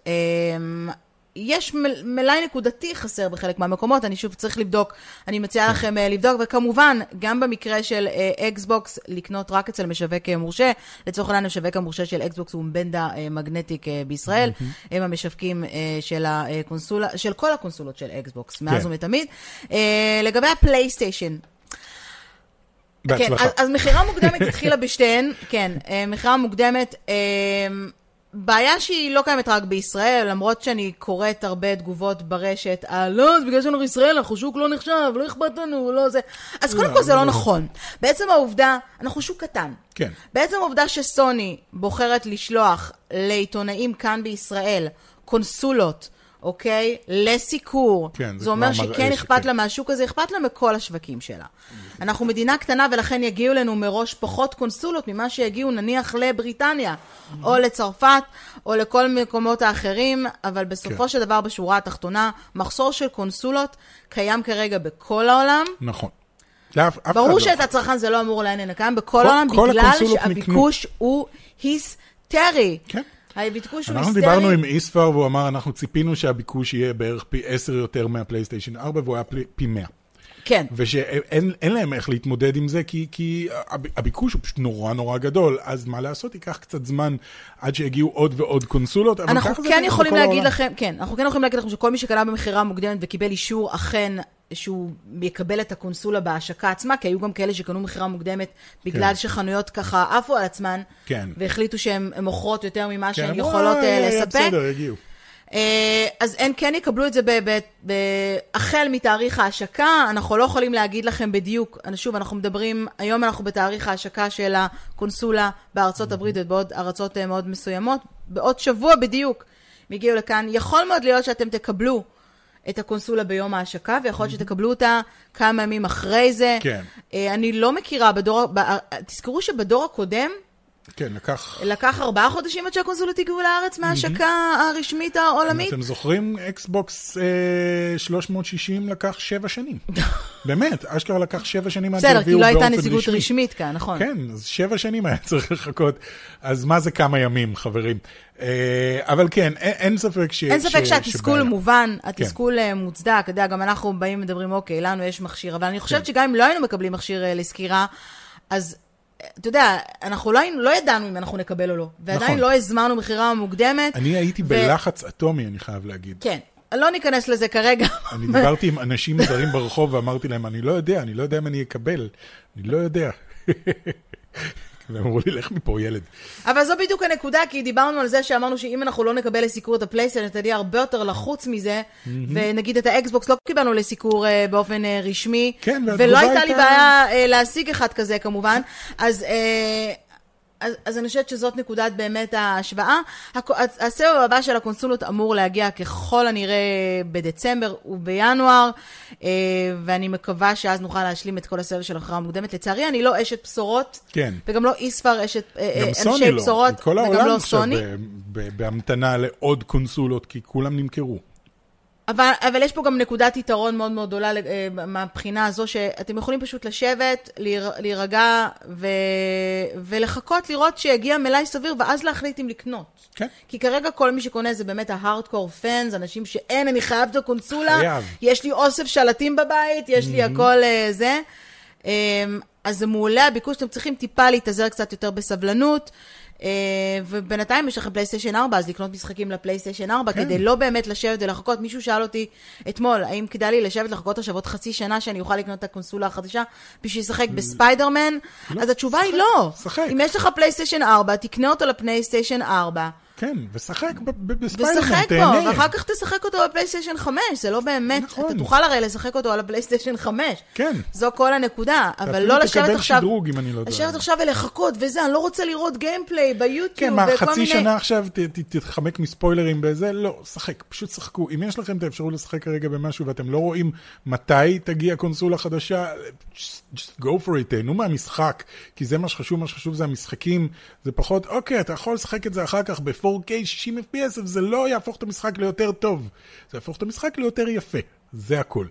יש מלאי נקודתי חסר בחלק מהמקומות, אני שוב צריך לבדוק, אני מציעה כן. לכם אה, לבדוק, וכמובן, גם במקרה של אקסבוקס, לקנות רק אצל משווק מורשה. לצורך העניין, המשווק המורשה של אקסבוקס הוא בנדה מגנטיק בישראל. הם המשווקים של הקונסולה, של כל הקונסולות של אקסבוקס, מאז ומתמיד. לגבי הפלייסטיישן, בהצלחה. כן, אז, אז מכירה מוקדמת התחילה בשתיהן, כן, אה, מכירה מוקדמת, אה, בעיה שהיא לא קיימת רק בישראל, למרות שאני קוראת הרבה תגובות ברשת, אה, לא, זה בגלל שאנחנו ישראל, אנחנו שוק לא נחשב, לא אכפת לנו, לא זה. אז קודם לא, כל זה לא, לא נכון. בעצם העובדה, אנחנו שוק קטן. כן. בעצם העובדה שסוני בוחרת לשלוח לעיתונאים כאן בישראל קונסולות, אוקיי? לסיקור. כן, זה, זה אומר שכן אכפת לה מהשוק הזה, אכפת לה מכל השווקים שלה. אנחנו מדינה קטנה ולכן יגיעו לנו מראש פחות קונסולות ממה שיגיעו נניח לבריטניה, או לצרפת, או לכל מקומות האחרים, אבל בסופו כן. של דבר בשורה התחתונה, מחסור של קונסולות קיים כרגע בכל העולם. נכון. לאף, ברור לא שאת הצרכן זה לא אמור לעניין, קיים בכל העולם, בגלל שהביקוש הוא היסטרי. כן. הביקוש הוא היסטרי. אנחנו דיברנו עם איספר והוא אמר, אנחנו ציפינו שהביקוש יהיה בערך פי עשר יותר מהפלייסטיישן 4 והוא היה פי 100. כן. ושאין להם איך להתמודד עם זה, כי, כי הביקוש הוא פשוט נורא נורא גדול, אז מה לעשות, ייקח קצת זמן עד שיגיעו עוד ועוד קונסולות, אבל אנחנו כן יכולים להגיד העולם. לכם, כן, אנחנו כן יכולים להגיד לכם שכל מי שקנה במכירה מוקדמת וקיבל אישור אכן שהוא יקבל את הקונסולה בהשקה עצמה, כי היו גם כאלה שקנו מכירה מוקדמת בגלל כן. שחנויות ככה עפו על עצמן, כן. והחליטו שהן מוכרות יותר ממה כן, שהן יכולות אה, לספק. בסדר, יגיעו. אה, אז הם כן יקבלו את זה החל מתאריך ההשקה, אנחנו לא יכולים להגיד לכם בדיוק, שוב, אנחנו מדברים, היום אנחנו בתאריך ההשקה של הקונסולה בארצות הברית ובעוד ארצות אה, מאוד מסוימות, בעוד שבוע בדיוק הם הגיעו לכאן. יכול מאוד להיות שאתם תקבלו את הקונסולה ביום ההשקה, ויכול להיות שתקבלו אותה כמה ימים אחרי זה. כן. אה, אני לא מכירה בדור, תזכרו שבדור הקודם, כן, לקח... לקח ארבעה חודשים עד שהקונסולות הגיעו לארץ מההשקה הרשמית העולמית. אתם זוכרים, אקסבוקס אה, 360 לקח שבע שנים. באמת, אשכרה לקח שבע שנים עד שהביאו באופן רשמי. בסדר, כי לא הייתה נציגות רשמית כאן, נכון. כן, אז שבע שנים היה צריך לחכות. אז מה זה כמה ימים, חברים? אה, אבל כן, אין, אין ספק ש... אין ספק שהתסכול מובן, התסכול כן. מוצדק. אתה יודע, גם אנחנו באים ומדברים, אוקיי, לנו יש מכשיר, אבל אני חושבת כן. שגם אם לא היינו מקבלים מכשיר אה, לסקירה, אז... אתה יודע, אנחנו לא, לא ידענו אם אנחנו נקבל או לא, ועדיין נכון. לא הזמנו מכירה מוקדמת. אני הייתי ו... בלחץ אטומי, אני חייב להגיד. כן, לא ניכנס לזה כרגע. אני דיברתי עם אנשים זרים ברחוב ואמרתי להם, אני לא יודע, אני לא יודע אם אני אקבל, אני לא יודע. והם אמרו לי, לך מפה, ילד. אבל זו בדיוק הנקודה, כי דיברנו על זה שאמרנו שאם אנחנו לא נקבל לסיקור את הפלייסטיישן, אתה תהיה הרבה יותר לחוץ מזה, ונגיד את האקסבוקס לא קיבלנו לסיקור אה, באופן אה, רשמי, כן, ולא הייתה לי בעיה אה, להשיג אחד כזה כמובן, אז... אז, אז אני חושבת שזאת נקודת באמת ההשוואה. הסבב הבא של הקונסולות אמור להגיע ככל הנראה בדצמבר ובינואר, אה, ואני מקווה שאז נוכל להשלים את כל הסבב של הכרעה המוקדמת. לצערי, אני לא אשת בשורות, כן. וגם לא איספר אשת, אה, אנשי לא. בשורות, וגם לא סוני. כל העולם עכשיו בהמתנה לעוד קונסולות, כי כולם נמכרו. אבל, אבל יש פה גם נקודת יתרון מאוד מאוד גדולה אה, מהבחינה הזו, שאתם יכולים פשוט לשבת, להירגע ו... ולחכות לראות שיגיע מלאי סביר, ואז להחליט אם לקנות. כן. כי כרגע כל מי שקונה זה באמת ההארדקור פאנס, אנשים שאין, אני חייב את הקונסולה, חייב. יש לי אוסף שלטים בבית, יש לי הכל uh, זה. אמ, אז זה מעולה הביקוש, אתם צריכים טיפה להתאזר קצת יותר בסבלנות. אה, ובינתיים יש לכם פלייסטיישן 4, אז לקנות משחקים לפלייסטיישן 4, כן. כדי לא באמת לשבת ולחכות. מישהו שאל אותי אתמול, האם כדאי לי לשבת לחכות עכשיו עוד חצי שנה שאני אוכל לקנות את הקונסולה החדשה בשביל לשחק בספיידרמן? לא, אז התשובה שחק, היא לא. שחק. אם יש לך פלייסטיישן 4, תקנה אותו לפלייסטיישן 4. כן, ושחק בספיידרמן, ושחק תהנה. בו, ואחר כך תשחק אותו בפלייסטיישן 5, זה לא באמת, נכון. אתה תוכל הרי לשחק אותו על הפלייסטיישן 5. כן. זו כל הנקודה, אבל לא לשבת תקבל עכשיו, שדרוג, אם אני לא טועה. לשבת עכשיו ולחכות וזה, אני לא רוצה לראות גיימפליי ביוטיוב, כן, מה, חצי. שנה עכשיו ת- ת- תתחמק מספוילרים בזה? לא, שחק, פשוט שחקו. אם יש לכם את האפשרות לשחק כרגע במשהו ואתם לא רואים מתי תגיע קונסולה חדשה, just, just go for it, תהנו מהמשחק, כי זה מה שחשוב, מה שחשוב זה המשחקים, זה פחות, אוקיי, אתה יכול לשחק את זה אחר כך ב-4K 60 FPS, אבל זה לא יהפוך את המשחק ליותר טוב, זה יהפוך את המשחק ליותר יפה, זה הכל.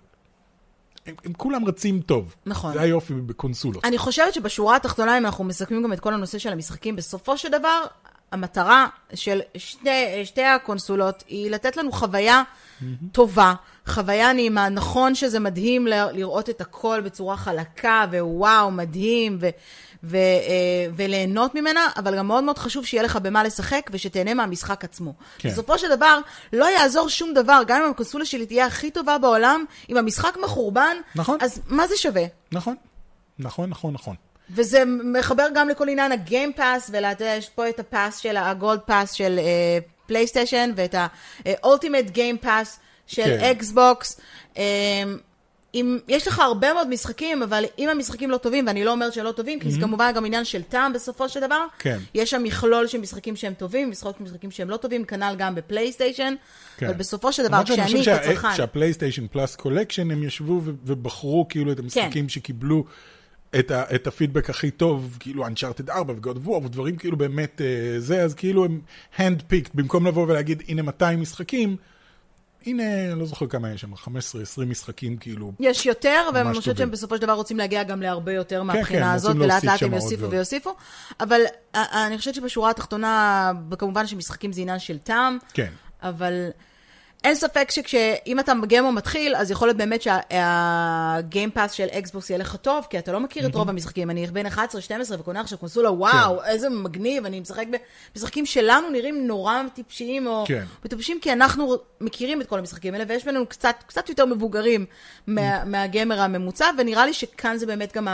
הם, הם כולם רצים טוב. נכון. זה היופי בקונסולות. אני חושבת שבשורה התחתונה, אם אנחנו מסכמים גם את כל הנושא של המשחקים, בסופו של דבר, המטרה של שתי, שתי הקונסולות היא לתת לנו חוויה טובה, חוויה נעימה. נכון שזה מדהים ל- לראות את הכל בצורה חלקה, ווואו, מדהים, ו... ו- אה, וליהנות ממנה, אבל גם מאוד מאוד חשוב שיהיה לך במה לשחק ושתהנה מהמשחק עצמו. כן. בסופו של דבר, לא יעזור שום דבר, גם אם הקונסולה שלי תהיה הכי טובה בעולם, אם המשחק מחורבן, נכון. אז מה זה שווה? נכון, נכון, נכון, נכון. וזה מחבר גם לכל עניין ה game pass, ואתה יודע, יש פה את ה pass של ה gold pass של פלייסטיישן, ואת ה-ultimate game pass של כן. אקסבוקס. אם, יש לך הרבה מאוד משחקים, אבל אם המשחקים לא טובים, ואני לא אומרת שהם לא טובים, כי זה כמובן גם עניין של טעם בסופו של דבר, כן. יש שם מכלול של משחקים שהם טובים, משחקים משחקים שהם לא טובים, כנ"ל גם בפלייסטיישן, כן. אבל בסופו של דבר, למרות שאני כשאני חושב שה- כצרכן... שהפלייסטיישן plus collection, הם ישבו ובחרו כאילו את המשחקים כן. שקיבלו את, ה- את הפידבק הכי טוב, כאילו Uncharted 4 ו-God of War ודברים כאילו באמת אה, זה, אז כאילו הם hand picked, במקום לבוא ולהגיד הנה 200 משחקים, הנה, לא זוכר כמה יש שם, 15-20 משחקים כאילו. יש יותר, ואני חושבת. שהם בסופו של דבר רוצים להגיע גם להרבה יותר כן, מהבחינה הם הזאת, ולאט לאט הם יוסיפו. ויוסיפו. אבל אה, אני חושבת שבשורה התחתונה, כמובן שמשחקים זה עניין של טעם, כן. אבל אין ספק שכשאם אתה גיימר מתחיל, אז יכול להיות באמת שה game pass של אקסבוקס יהיה לך טוב, כי אתה לא מכיר את רוב המשחקים. אני בן 11-12 וקונה עכשיו קונסולה, וואו, איזה מגניב, אני משחק במשחקים שלנו נראים נורא טיפשיים, או כן. מטופשים, כי אנחנו מכירים את כל המשחקים האלה, ויש בינינו קצת, קצת יותר מבוגרים מה, מהגיימר הממוצע, ונראה לי שכאן זה באמת גם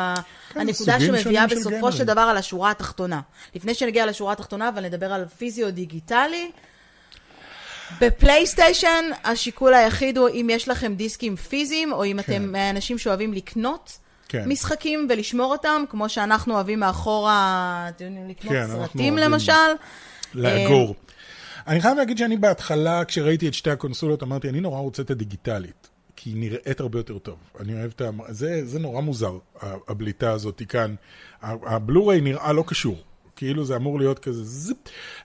כן, הנקודה שמביאה בסופו. של דבר על השורה התחתונה. לפני שנגיע לשורה התחתונה, אבל נדבר על פיזי או דיגיטלי. בפלייסטיישן השיקול היחיד הוא אם יש לכם דיסקים פיזיים, או אם אתם מהאנשים שאוהבים לקנות כן. משחקים ולשמור אותם, כמו שאנחנו אוהבים מאחורה, אתם יודעים, לקנות כן, סרטים. למשל. לאגור. אני חייב להגיד שאני בהתחלה, כשראיתי את שתי הקונסולות, אמרתי, אני נורא רוצה את הדיגיטלית, כי היא נראית הרבה יותר טוב. אני אוהב את ה... זה, זה נורא מוזר, הבליטה הזאת כאן. הבלו-ריי נראה לא קשור. כאילו זה אמור להיות כזה זיפ.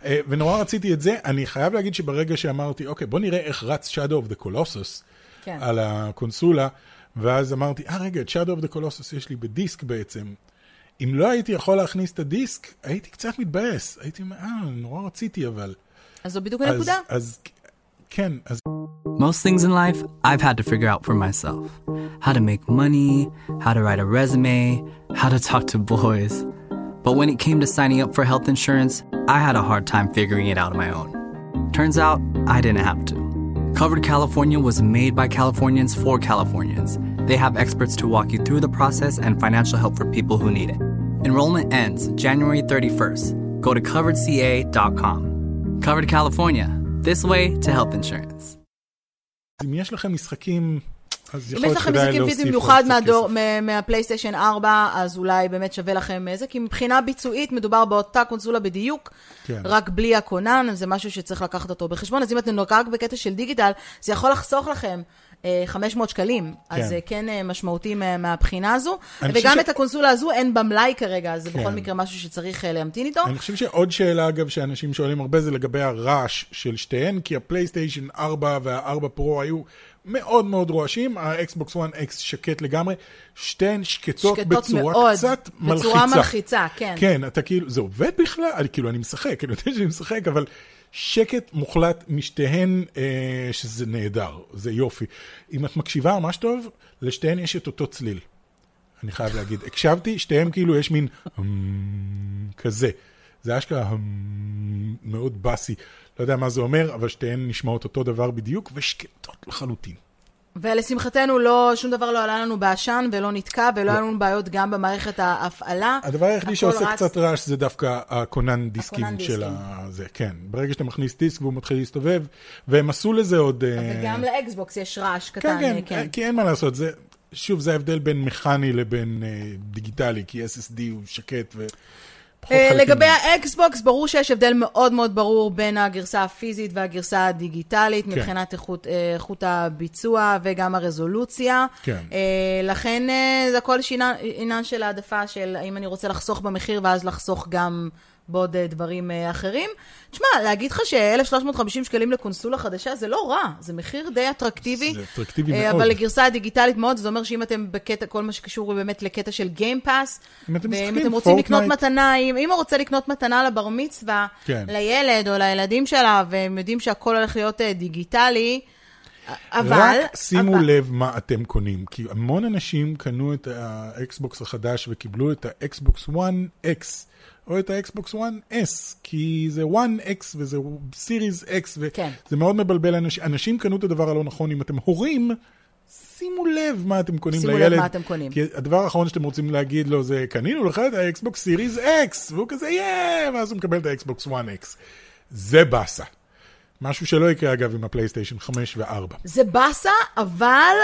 אה, ונורא רציתי את זה. אני חייב להגיד שברגע שאמרתי, אוקיי, בוא נראה איך רץ Shadow of the Colossus כן. על הקונסולה, ואז אמרתי, אה, רגע, את Shadow of the Colossus יש לי בדיסק בעצם. אם לא הייתי יכול להכניס את הדיסק, הייתי קצת מתבאס. הייתי אומר, אה, נורא רציתי, אבל... אז זו בדיוק אז, הנקודה. אז, כן, אז Most things in life I've had to figure out for myself how to make money, how to write a resume, how to talk to boys. But when it came to signing up for health insurance, I had a hard time figuring it out on my own. Turns out I didn't have to. Covered California was made by Californians for Californians. They have experts to walk you through the process and financial help for people who need it. Enrollment ends January 31st. Go to coveredca.com. Covered California, this way to health insurance. אם יש לכם משחקים, אז אם יש לכם משחקים פיזיים במיוחד מהפלייסטיישן 4, אז אולי באמת שווה לכם זה, כי מבחינה ביצועית מדובר באותה קונסולה בדיוק, כן. רק בלי הכונן, זה משהו שצריך לקחת אותו בחשבון. אז אם אתם רק בקטע של דיגיטל, זה יכול לחסוך לכם. אה, 500 שקלים, אז כן. זה כן אה, משמעותי מה- מהבחינה הזו. וגם חושב את ש- הקונסולה הזו אין במלאי כרגע, אז זה בכל כן. מקרה משהו שצריך אה, להמתין איתו. אני חושב שעוד שאלה, אגב, שאנשים שואלים הרבה, זה לגבי הרעש של שתיהן, כי הפלייסטיישן 4 וה-4 פרו היו מאוד מאוד רועשים, האקסבוקס 1 X שקט לגמרי, שתיהן שקטות, שקטות בצורה מאוד, קצת מלחיצה. בצורה מלחיצה, כן. כן, אתה כאילו, זה עובד בכלל? אני, כאילו, אני משחק, אני יודע שאני משחק, אבל שקט מוחלט משתיהן, אה, שזה נהדר, זה יופי. אם את מקשיבה ממש טוב, לשתיהן יש את אותו צליל. אני חייב להגיד. הקשבתי, שתיהם כאילו יש מין כזה. זה אשכרה מאוד באסי. לא יודע מה זה אומר, אבל שתיהן נשמעות אותו דבר בדיוק, ושקטות לחלוטין. ולשמחתנו לא, שום דבר לא עלה לנו בעשן ולא נתקע ולא היה לנו בעיות גם במערכת ההפעלה. הדבר היחידי שעושה רץ. קצת רעש זה דווקא הכונן דיסקים הכונן של דיסקים. הזה, כן. ברגע שאתה מכניס דיסק והוא מתחיל להסתובב, והם עשו לזה עוד... אה, וגם לאקסבוקס יש רעש כן, קטן. כן, כן. כי אין מה לעשות, זה, שוב, זה ההבדל בין מכני לבין אה, דיגיטלי, כי SSD הוא שקט חלקים. לגבי האקסבוקס, ברור שיש הבדל מאוד מאוד ברור בין הגרסה הפיזית והגרסה הדיגיטלית, כן. מבחינת איכות, אה, איכות הביצוע וגם הרזולוציה. כן. אה, לכן אה, זה הכל עניין של העדפה של האם אני רוצה לחסוך במחיר ואז לחסוך גם בעוד אה, דברים אה, אחרים. תשמע, להגיד לך ש-1,350 שקלים לקונסולה חדשה זה לא רע, זה מחיר די אטרקטיבי. זה אטרקטיבי אה, מאוד. אבל לגרסה הדיגיטלית מאוד, זה אומר שאם אתם בקטע, כל מה שקשור באמת לקטע של Game Pass, אם אתם ואם אתם רוצים לקנות פורטנייט- מתנה, אם אמא רוצה לקנות מתנה לבר מצווה, כן. לילד או לילדים שלה, והם יודעים שהכל הולך להיות דיגיטלי, אבל... רק שימו אבל- לב מה אתם קונים, כי המון אנשים קנו את האקסבוקס החדש וקיבלו את האקסבוקס 1X, או את האקסבוקס 1S, כי זה 1X וזה Series X, וזה כן. מאוד מבלבל אנשים. אנשים קנו את הדבר הלא נכון, אם אתם הורים, שימו לב מה אתם קונים שימו לב לילד. מה אתם קונים. כי הדבר האחרון שאתם רוצים להגיד לו זה, קנינו לך את האקסבוקס Series X, והוא כזה, יאה, ואז הוא מקבל את האקסבוקס 1X. זה באסה. משהו שלא יקרה אגב עם הפלייסטיישן 5 ו-4. זה באסה, אבל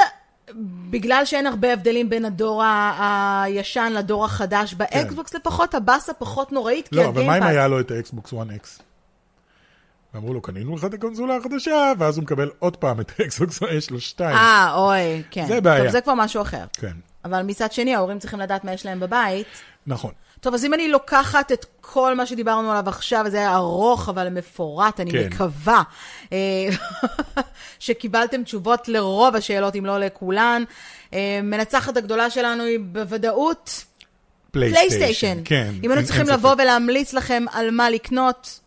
בגלל שאין הרבה הבדלים בין הדור ה- הישן לדור החדש באקסבוקס, לפחות הבאסה פחות נוראית, כי כן. לא, אבל מה אם. היה לו את האקסבוקס 1X? ואמרו לו, קנינו לך את הקונסולה החדשה, ואז הוא מקבל עוד פעם את האקסבוקס, יש לו שתיים. אה, אוי, כן. זה בעיה. טוב, זה כבר משהו אחר. כן, אבל מצד שני, ההורים צריכים לדעת מה יש להם בבית. נכון. טוב, אז אם אני לוקחת את כל מה שדיברנו עליו עכשיו, וזה היה ארוך אבל מפורט, אני כן. מקווה אה, שקיבלתם תשובות לרוב השאלות, אם לא לכולן. אה, מנצחת הגדולה שלנו היא בוודאות פלייסטיישן. כן. אם היינו צריכים לבוא. ולהמליץ לכם על מה לקנות,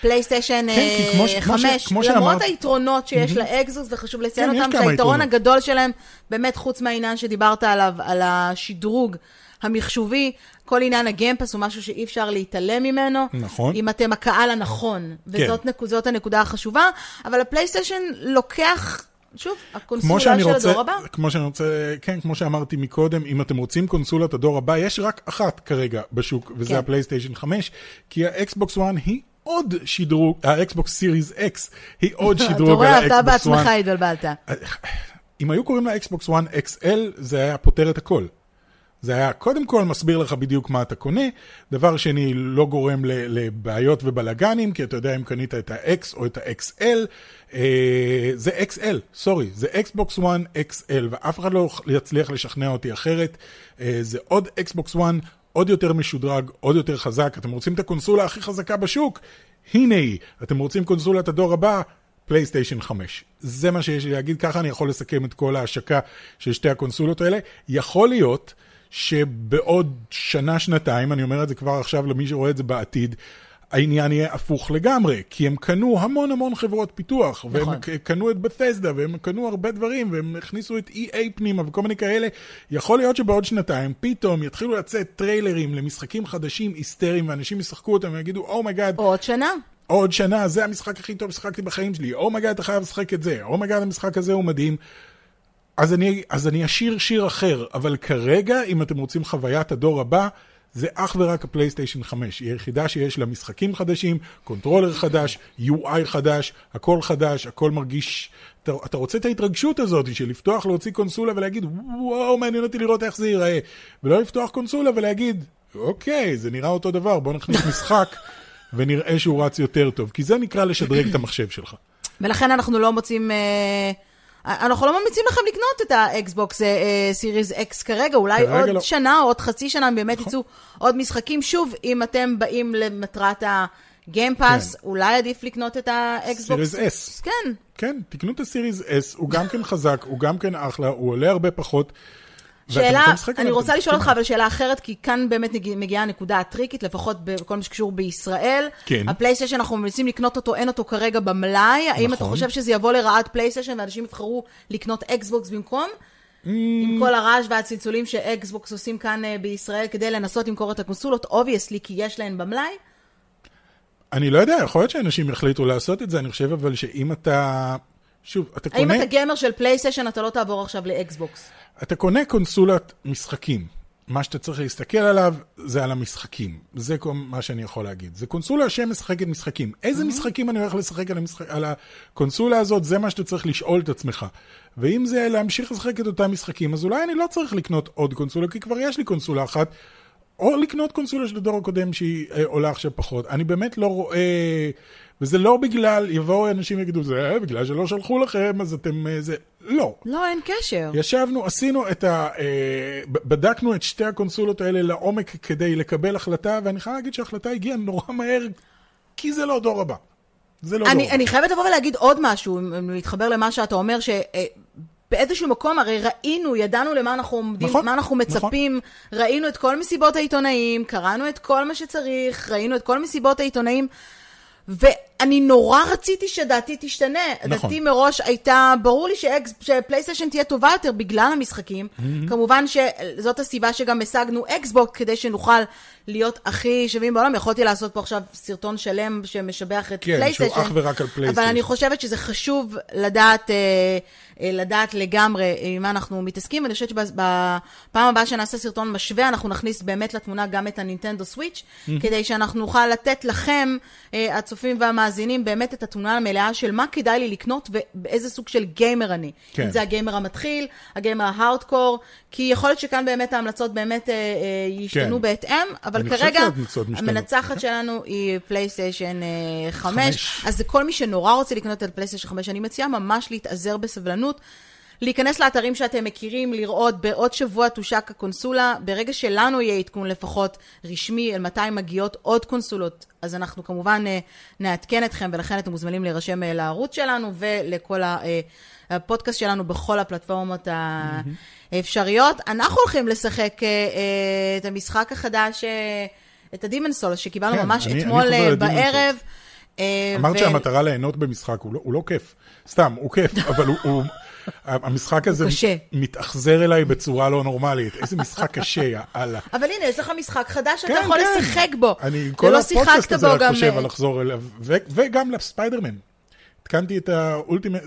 פלייסטיישן כן, כי כמו ש- אה, כמו ש- 5, כמו למרות שאמרת- היתרונות שיש לאקסבוקס, וחשוב לציין כן, אותם, שהיתרון. הגדול שלהם, באמת חוץ מהעניין שדיברת עליו, על השדרוג המחשובי, כל עניין ה Game Pass הוא משהו שאי אפשר להתעלם ממנו. נכון. אם אתם הקהל הנכון, וזאת כן. נק- זאת הנקודה החשובה, אבל הפלייסטיישן לוקח, שוב, הקונסולה של רוצה, הדור הבא. כמו שאני רוצה, כן, כמו שאמרתי מקודם, אם אתם רוצים קונסולת הדור הבא, יש רק אחת כרגע בשוק, וזה כן. הפלייסטיישן 5, כי האקסבוקס 1 היא עוד שדרוג, האקסבוקס Series X היא עוד אתה שדרוג על רואה, אתה האקסבוקס 1. בעצמך התבלבלת. אם היו קוראים לה אקסבוקס 1 XL, זה היה פותר את הכל. זה היה קודם כל מסביר לך בדיוק מה אתה קונה, דבר שני, לא גורם לבעיות ובלאגנים, כי אתה יודע אם קנית את ה-X או את ה-XL, אה, זה XL, sorry, זה Xbox One XL, ואף אחד לא יצליח לשכנע אותי אחרת, אה, זה עוד Xbox One, עוד יותר משודרג, עוד יותר חזק, אתם רוצים את הקונסולה הכי חזקה בשוק? הנה היא, אתם רוצים קונסולת הדור הבא? פלייסטיישן 5. זה מה שיש לי להגיד, ככה אני יכול לסכם את כל ההשקה של שתי הקונסולות האלה. יכול להיות שבעוד שנה, שנתיים, אני אומר את זה כבר עכשיו למי שרואה את זה בעתיד, העניין יהיה הפוך לגמרי, כי הם קנו המון המון חברות פיתוח, והם נכון. קנו את בתסדה, והם קנו הרבה דברים, והם הכניסו את EA פנימה וכל מיני כאלה. יכול להיות שבעוד שנתיים פתאום יתחילו לצאת טריילרים למשחקים חדשים היסטריים, ואנשים ישחקו אותם ויגידו, oh my god, או עוד שנה. עוד שנה, זה המשחק הכי טוב ששחקתי בחיים שלי, oh my god, אתה חייב לשחק את זה, oh my god, המשחק הזה הוא מדהים. אז אני, אז אני אשיר שיר אחר, אבל כרגע, אם אתם רוצים חוויית הדור הבא, זה אך ורק הפלייסטיישן 5. היא היחידה שיש לה משחקים חדשים, controller חדש, UI חדש, הכל חדש, הכל מרגיש... אתה, אתה רוצה את ההתרגשות הזאת של לפתוח, להוציא קונסולה ולהגיד, וואו, מעניין אותי לראות איך זה ייראה. ולא לפתוח קונסולה ולהגיד, אוקיי, זה נראה אותו דבר, בוא נכניס משחק ונראה שהוא רץ יותר טוב. כי זה נקרא לשדרג את המחשב שלך. ולכן אנחנו לא מוצאים... אה, אנחנו לא ממליצים לכם לקנות את האקסבוקס Series X כרגע, אולי כרגע עוד לא. שנה או עוד חצי שנה באמת יצאו עוד משחקים. שוב, אם אתם באים למטרת ה Game Pass, כן. אולי עדיף לקנות את האקסבוקס. Series S. כן. כן, תקנו את ה Series S, הוא גם כן חזק, הוא גם כן אחלה, הוא עולה הרבה פחות. שאלה, אני רוצה לשאול אותך. אבל שאלה אחרת, כי כאן באמת מגיעה הנקודה הטריקית, לפחות בכל מה שקשור בישראל. כן. הפלייסטיישן, אנחנו ממליצים לקנות אותו, אין אותו כרגע במלאי. האם אתה נכון. חושב שזה יבוא לרעת פלייסטיישן ואנשים יבחרו לקנות אקסבוקס במקום? Mm. עם כל הרעש והצלצולים שאקסבוקס עושים כאן אה, בישראל כדי לנסות למכור את הקונסולות, obviously, כי יש להן במלאי. אני לא יודע, יכול להיות שאנשים יחליטו לעשות את זה, אני חושב אבל שאם אתה... שוב, אתה האם קונה... אתה gamer של פלייסטיישן, אתה לא תעבור עכשיו לאקסבוקס. אתה קונה קונסולת משחקים. מה שאתה צריך להסתכל עליו זה על המשחקים. זה מה שאני יכול להגיד. זה קונסולה שמשחקת משחקים. איזה משחקים אני הולך לשחק על, המשחק, על הקונסולה הזאת, זה מה שאתה צריך לשאול את עצמך. ואם זה להמשיך לשחק את אותם משחקים, אז אולי אני לא צריך לקנות עוד קונסולה, כי כבר יש לי קונסולה אחת. או לקנות קונסולה של הדור הקודם שהיא אה, עולה עכשיו פחות. אני באמת לא רואה... וזה לא בגלל, יבואו אנשים ויגידו, זה אה, בגלל שלא שלחו לכם, אז אתם... אה, זה... לא. לא, אין קשר. ישבנו, עשינו את ה... אה, בדקנו את שתי הקונסולות האלה לעומק כדי לקבל החלטה, ואני חייב להגיד שההחלטה הגיעה נורא מהר, כי זה לא דור הבא. זה לא דור אני, הבא. אני חייבת לבוא ולהגיד עוד משהו, להתחבר למה שאתה אומר, שבאיזשהו מקום הרי ראינו, ידענו למה אנחנו עומדים, נכון, מה אנחנו מצפים, ראינו את כל מסיבות העיתונאים, קראנו את כל מה שצריך, ראינו את כל מסיבות העיתונאים. ואני נורא רציתי שדעתי תשתנה. נכון. דעתי מראש הייתה, ברור לי שאקס-, שפלייסטיישן תהיה טובה יותר בגלל המשחקים. Mm-hmm. כמובן שזאת הסיבה שגם השגנו אקסבוקס, כדי שנוכל להיות הכי שווים בעולם. יכולתי לעשות פה עכשיו סרטון שלם שמשבח את כן, פלייסטיישן. שהוא אך ורק על אבל פלייסטיישן. אני חושבת שזה חשוב לדעת, אה, אה, לדעת לגמרי אה, עם מה אנחנו מתעסקים. אני חושבת שבפעם הבאה שנעשה סרטון משווה, אנחנו נכניס באמת לתמונה גם את הנינטנדו סוויץ', כדי שאנחנו נוכל לתת לכם, הצופים והמאזינים, באמת את התמונה המלאה של מה כדאי לי לקנות ובאיזה סוג של גיימר אני. כן. אם זה הגיימר המתחיל, הגיימר ההארדקור, כי יכול להיות שכאן באמת ההמלצות באמת אה, אה, ישתנו כן. בהתאם, אבל כרגע. המנצחת שלנו היא פלייסטיישן 5. חמש. אז לכל מי שנורא רוצה לקנות את פלייסטיישן 5, אני מציעה ממש להתאזר בסבלנות. להיכנס לאתרים שאתם מכירים, לראות בעוד שבוע תושק הקונסולה, ברגע שלנו יהיה עדכון לפחות רשמי על מתי מגיעות עוד קונסולות, אז אנחנו כמובן אה, נעדכן אתכם, ולכן אתם מוזמנים להירשם אה, לערוץ שלנו ולכל ה- אה, הפודקאסט שלנו בכל הפלטפורמות האפשריות. אנחנו הולכים לשחק את המשחק החדש, את ה Demon's Souls, שקיבלנו כן, ממש אני- אני אתמול ל Demon בערב. אמרת ו- שהמטרה ליהנות במשחק, הוא לא, הוא לא כיף. סתם, הוא כיף, אבל הוא... הוא... המשחק הזה קשה. מתאכזר אליי בצורה לא נורמלית. איזה משחק קשה, יא אללה. אבל הנה, יש לך משחק חדש שאתה כן, יכול כן. לשחק בו. אני כל הפודקאסט הזה רק. חושב אה, על לחזור אליו, וגם לספיידרמן. התקנתי את ה Ultimate,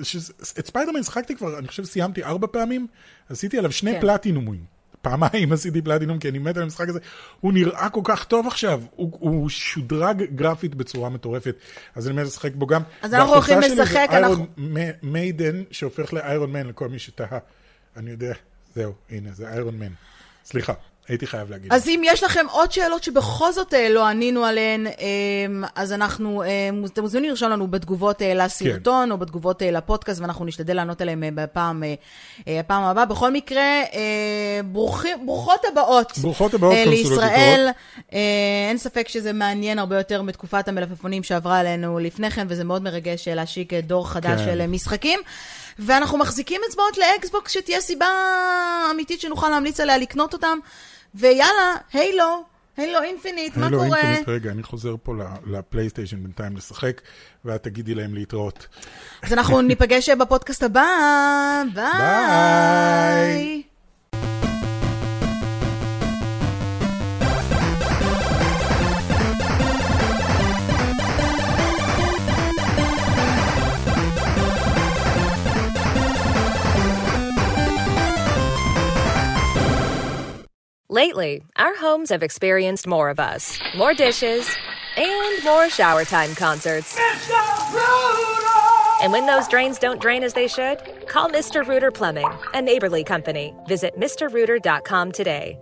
את ספיידרמן שחקתי כבר, אני חושב סיימתי ארבע פעמים, עשיתי עליו שני כן. פלטינומים. פעמיים עשיתי פלטינום, כי אני מת על המשחק הזה. הוא נראה כל כך טוב עכשיו, הוא, הוא שודרג גרפית בצורה מטורפת, אז אני מת לשחק בו גם. אז אנחנו והחולצה הולכים שלי לשחק, אנחנו- מ- מיידן, שהופך לאיירון מן לכל מי שתהה. אני יודע, זהו, הנה, זה איירון מן. סליחה, הייתי חייב להגיד. אז אם יש לכם עוד שאלות שבכל זאת אה, לא ענינו עליהן, אה, אז אנחנו, אה, אתם מוזמנים לרשום לנו בתגובות לסרטון, כן. או בתגובות לפודקאסט, ואנחנו נשתדל לענות עליהן בפעם הפעם הבאה. בכל מקרה, ברוכים- ברוכות הבאות. ברוכות הבאות, לישראל. אין ספק שזה מעניין הרבה יותר מתקופת המלפפונים שעברה עלינו לפני כן, וזה מאוד מרגש להשיק דור חדש כן. של משחקים. ואנחנו מחזיקים אצבעות ל Xbox, שתהיה סיבה אמיתית שנוכל להמליץ עליה לקנות אותם. ויאללה, Halo, Halo Infinite, מה קורה? Infinite, רגע, אני חוזר פה ל PlayStation בינתיים לשחק, ואת תגידי להם להתראות. אז אנחנו ניפגש בפודקאסט הבא. ביי. ביי. Lately, our homes have experienced more of us, more dishes, and more shower time concerts. And when those drains don't drain as they should, call Mr. Rooter Plumbing, a neighborly company. Visit MrRooter.com today.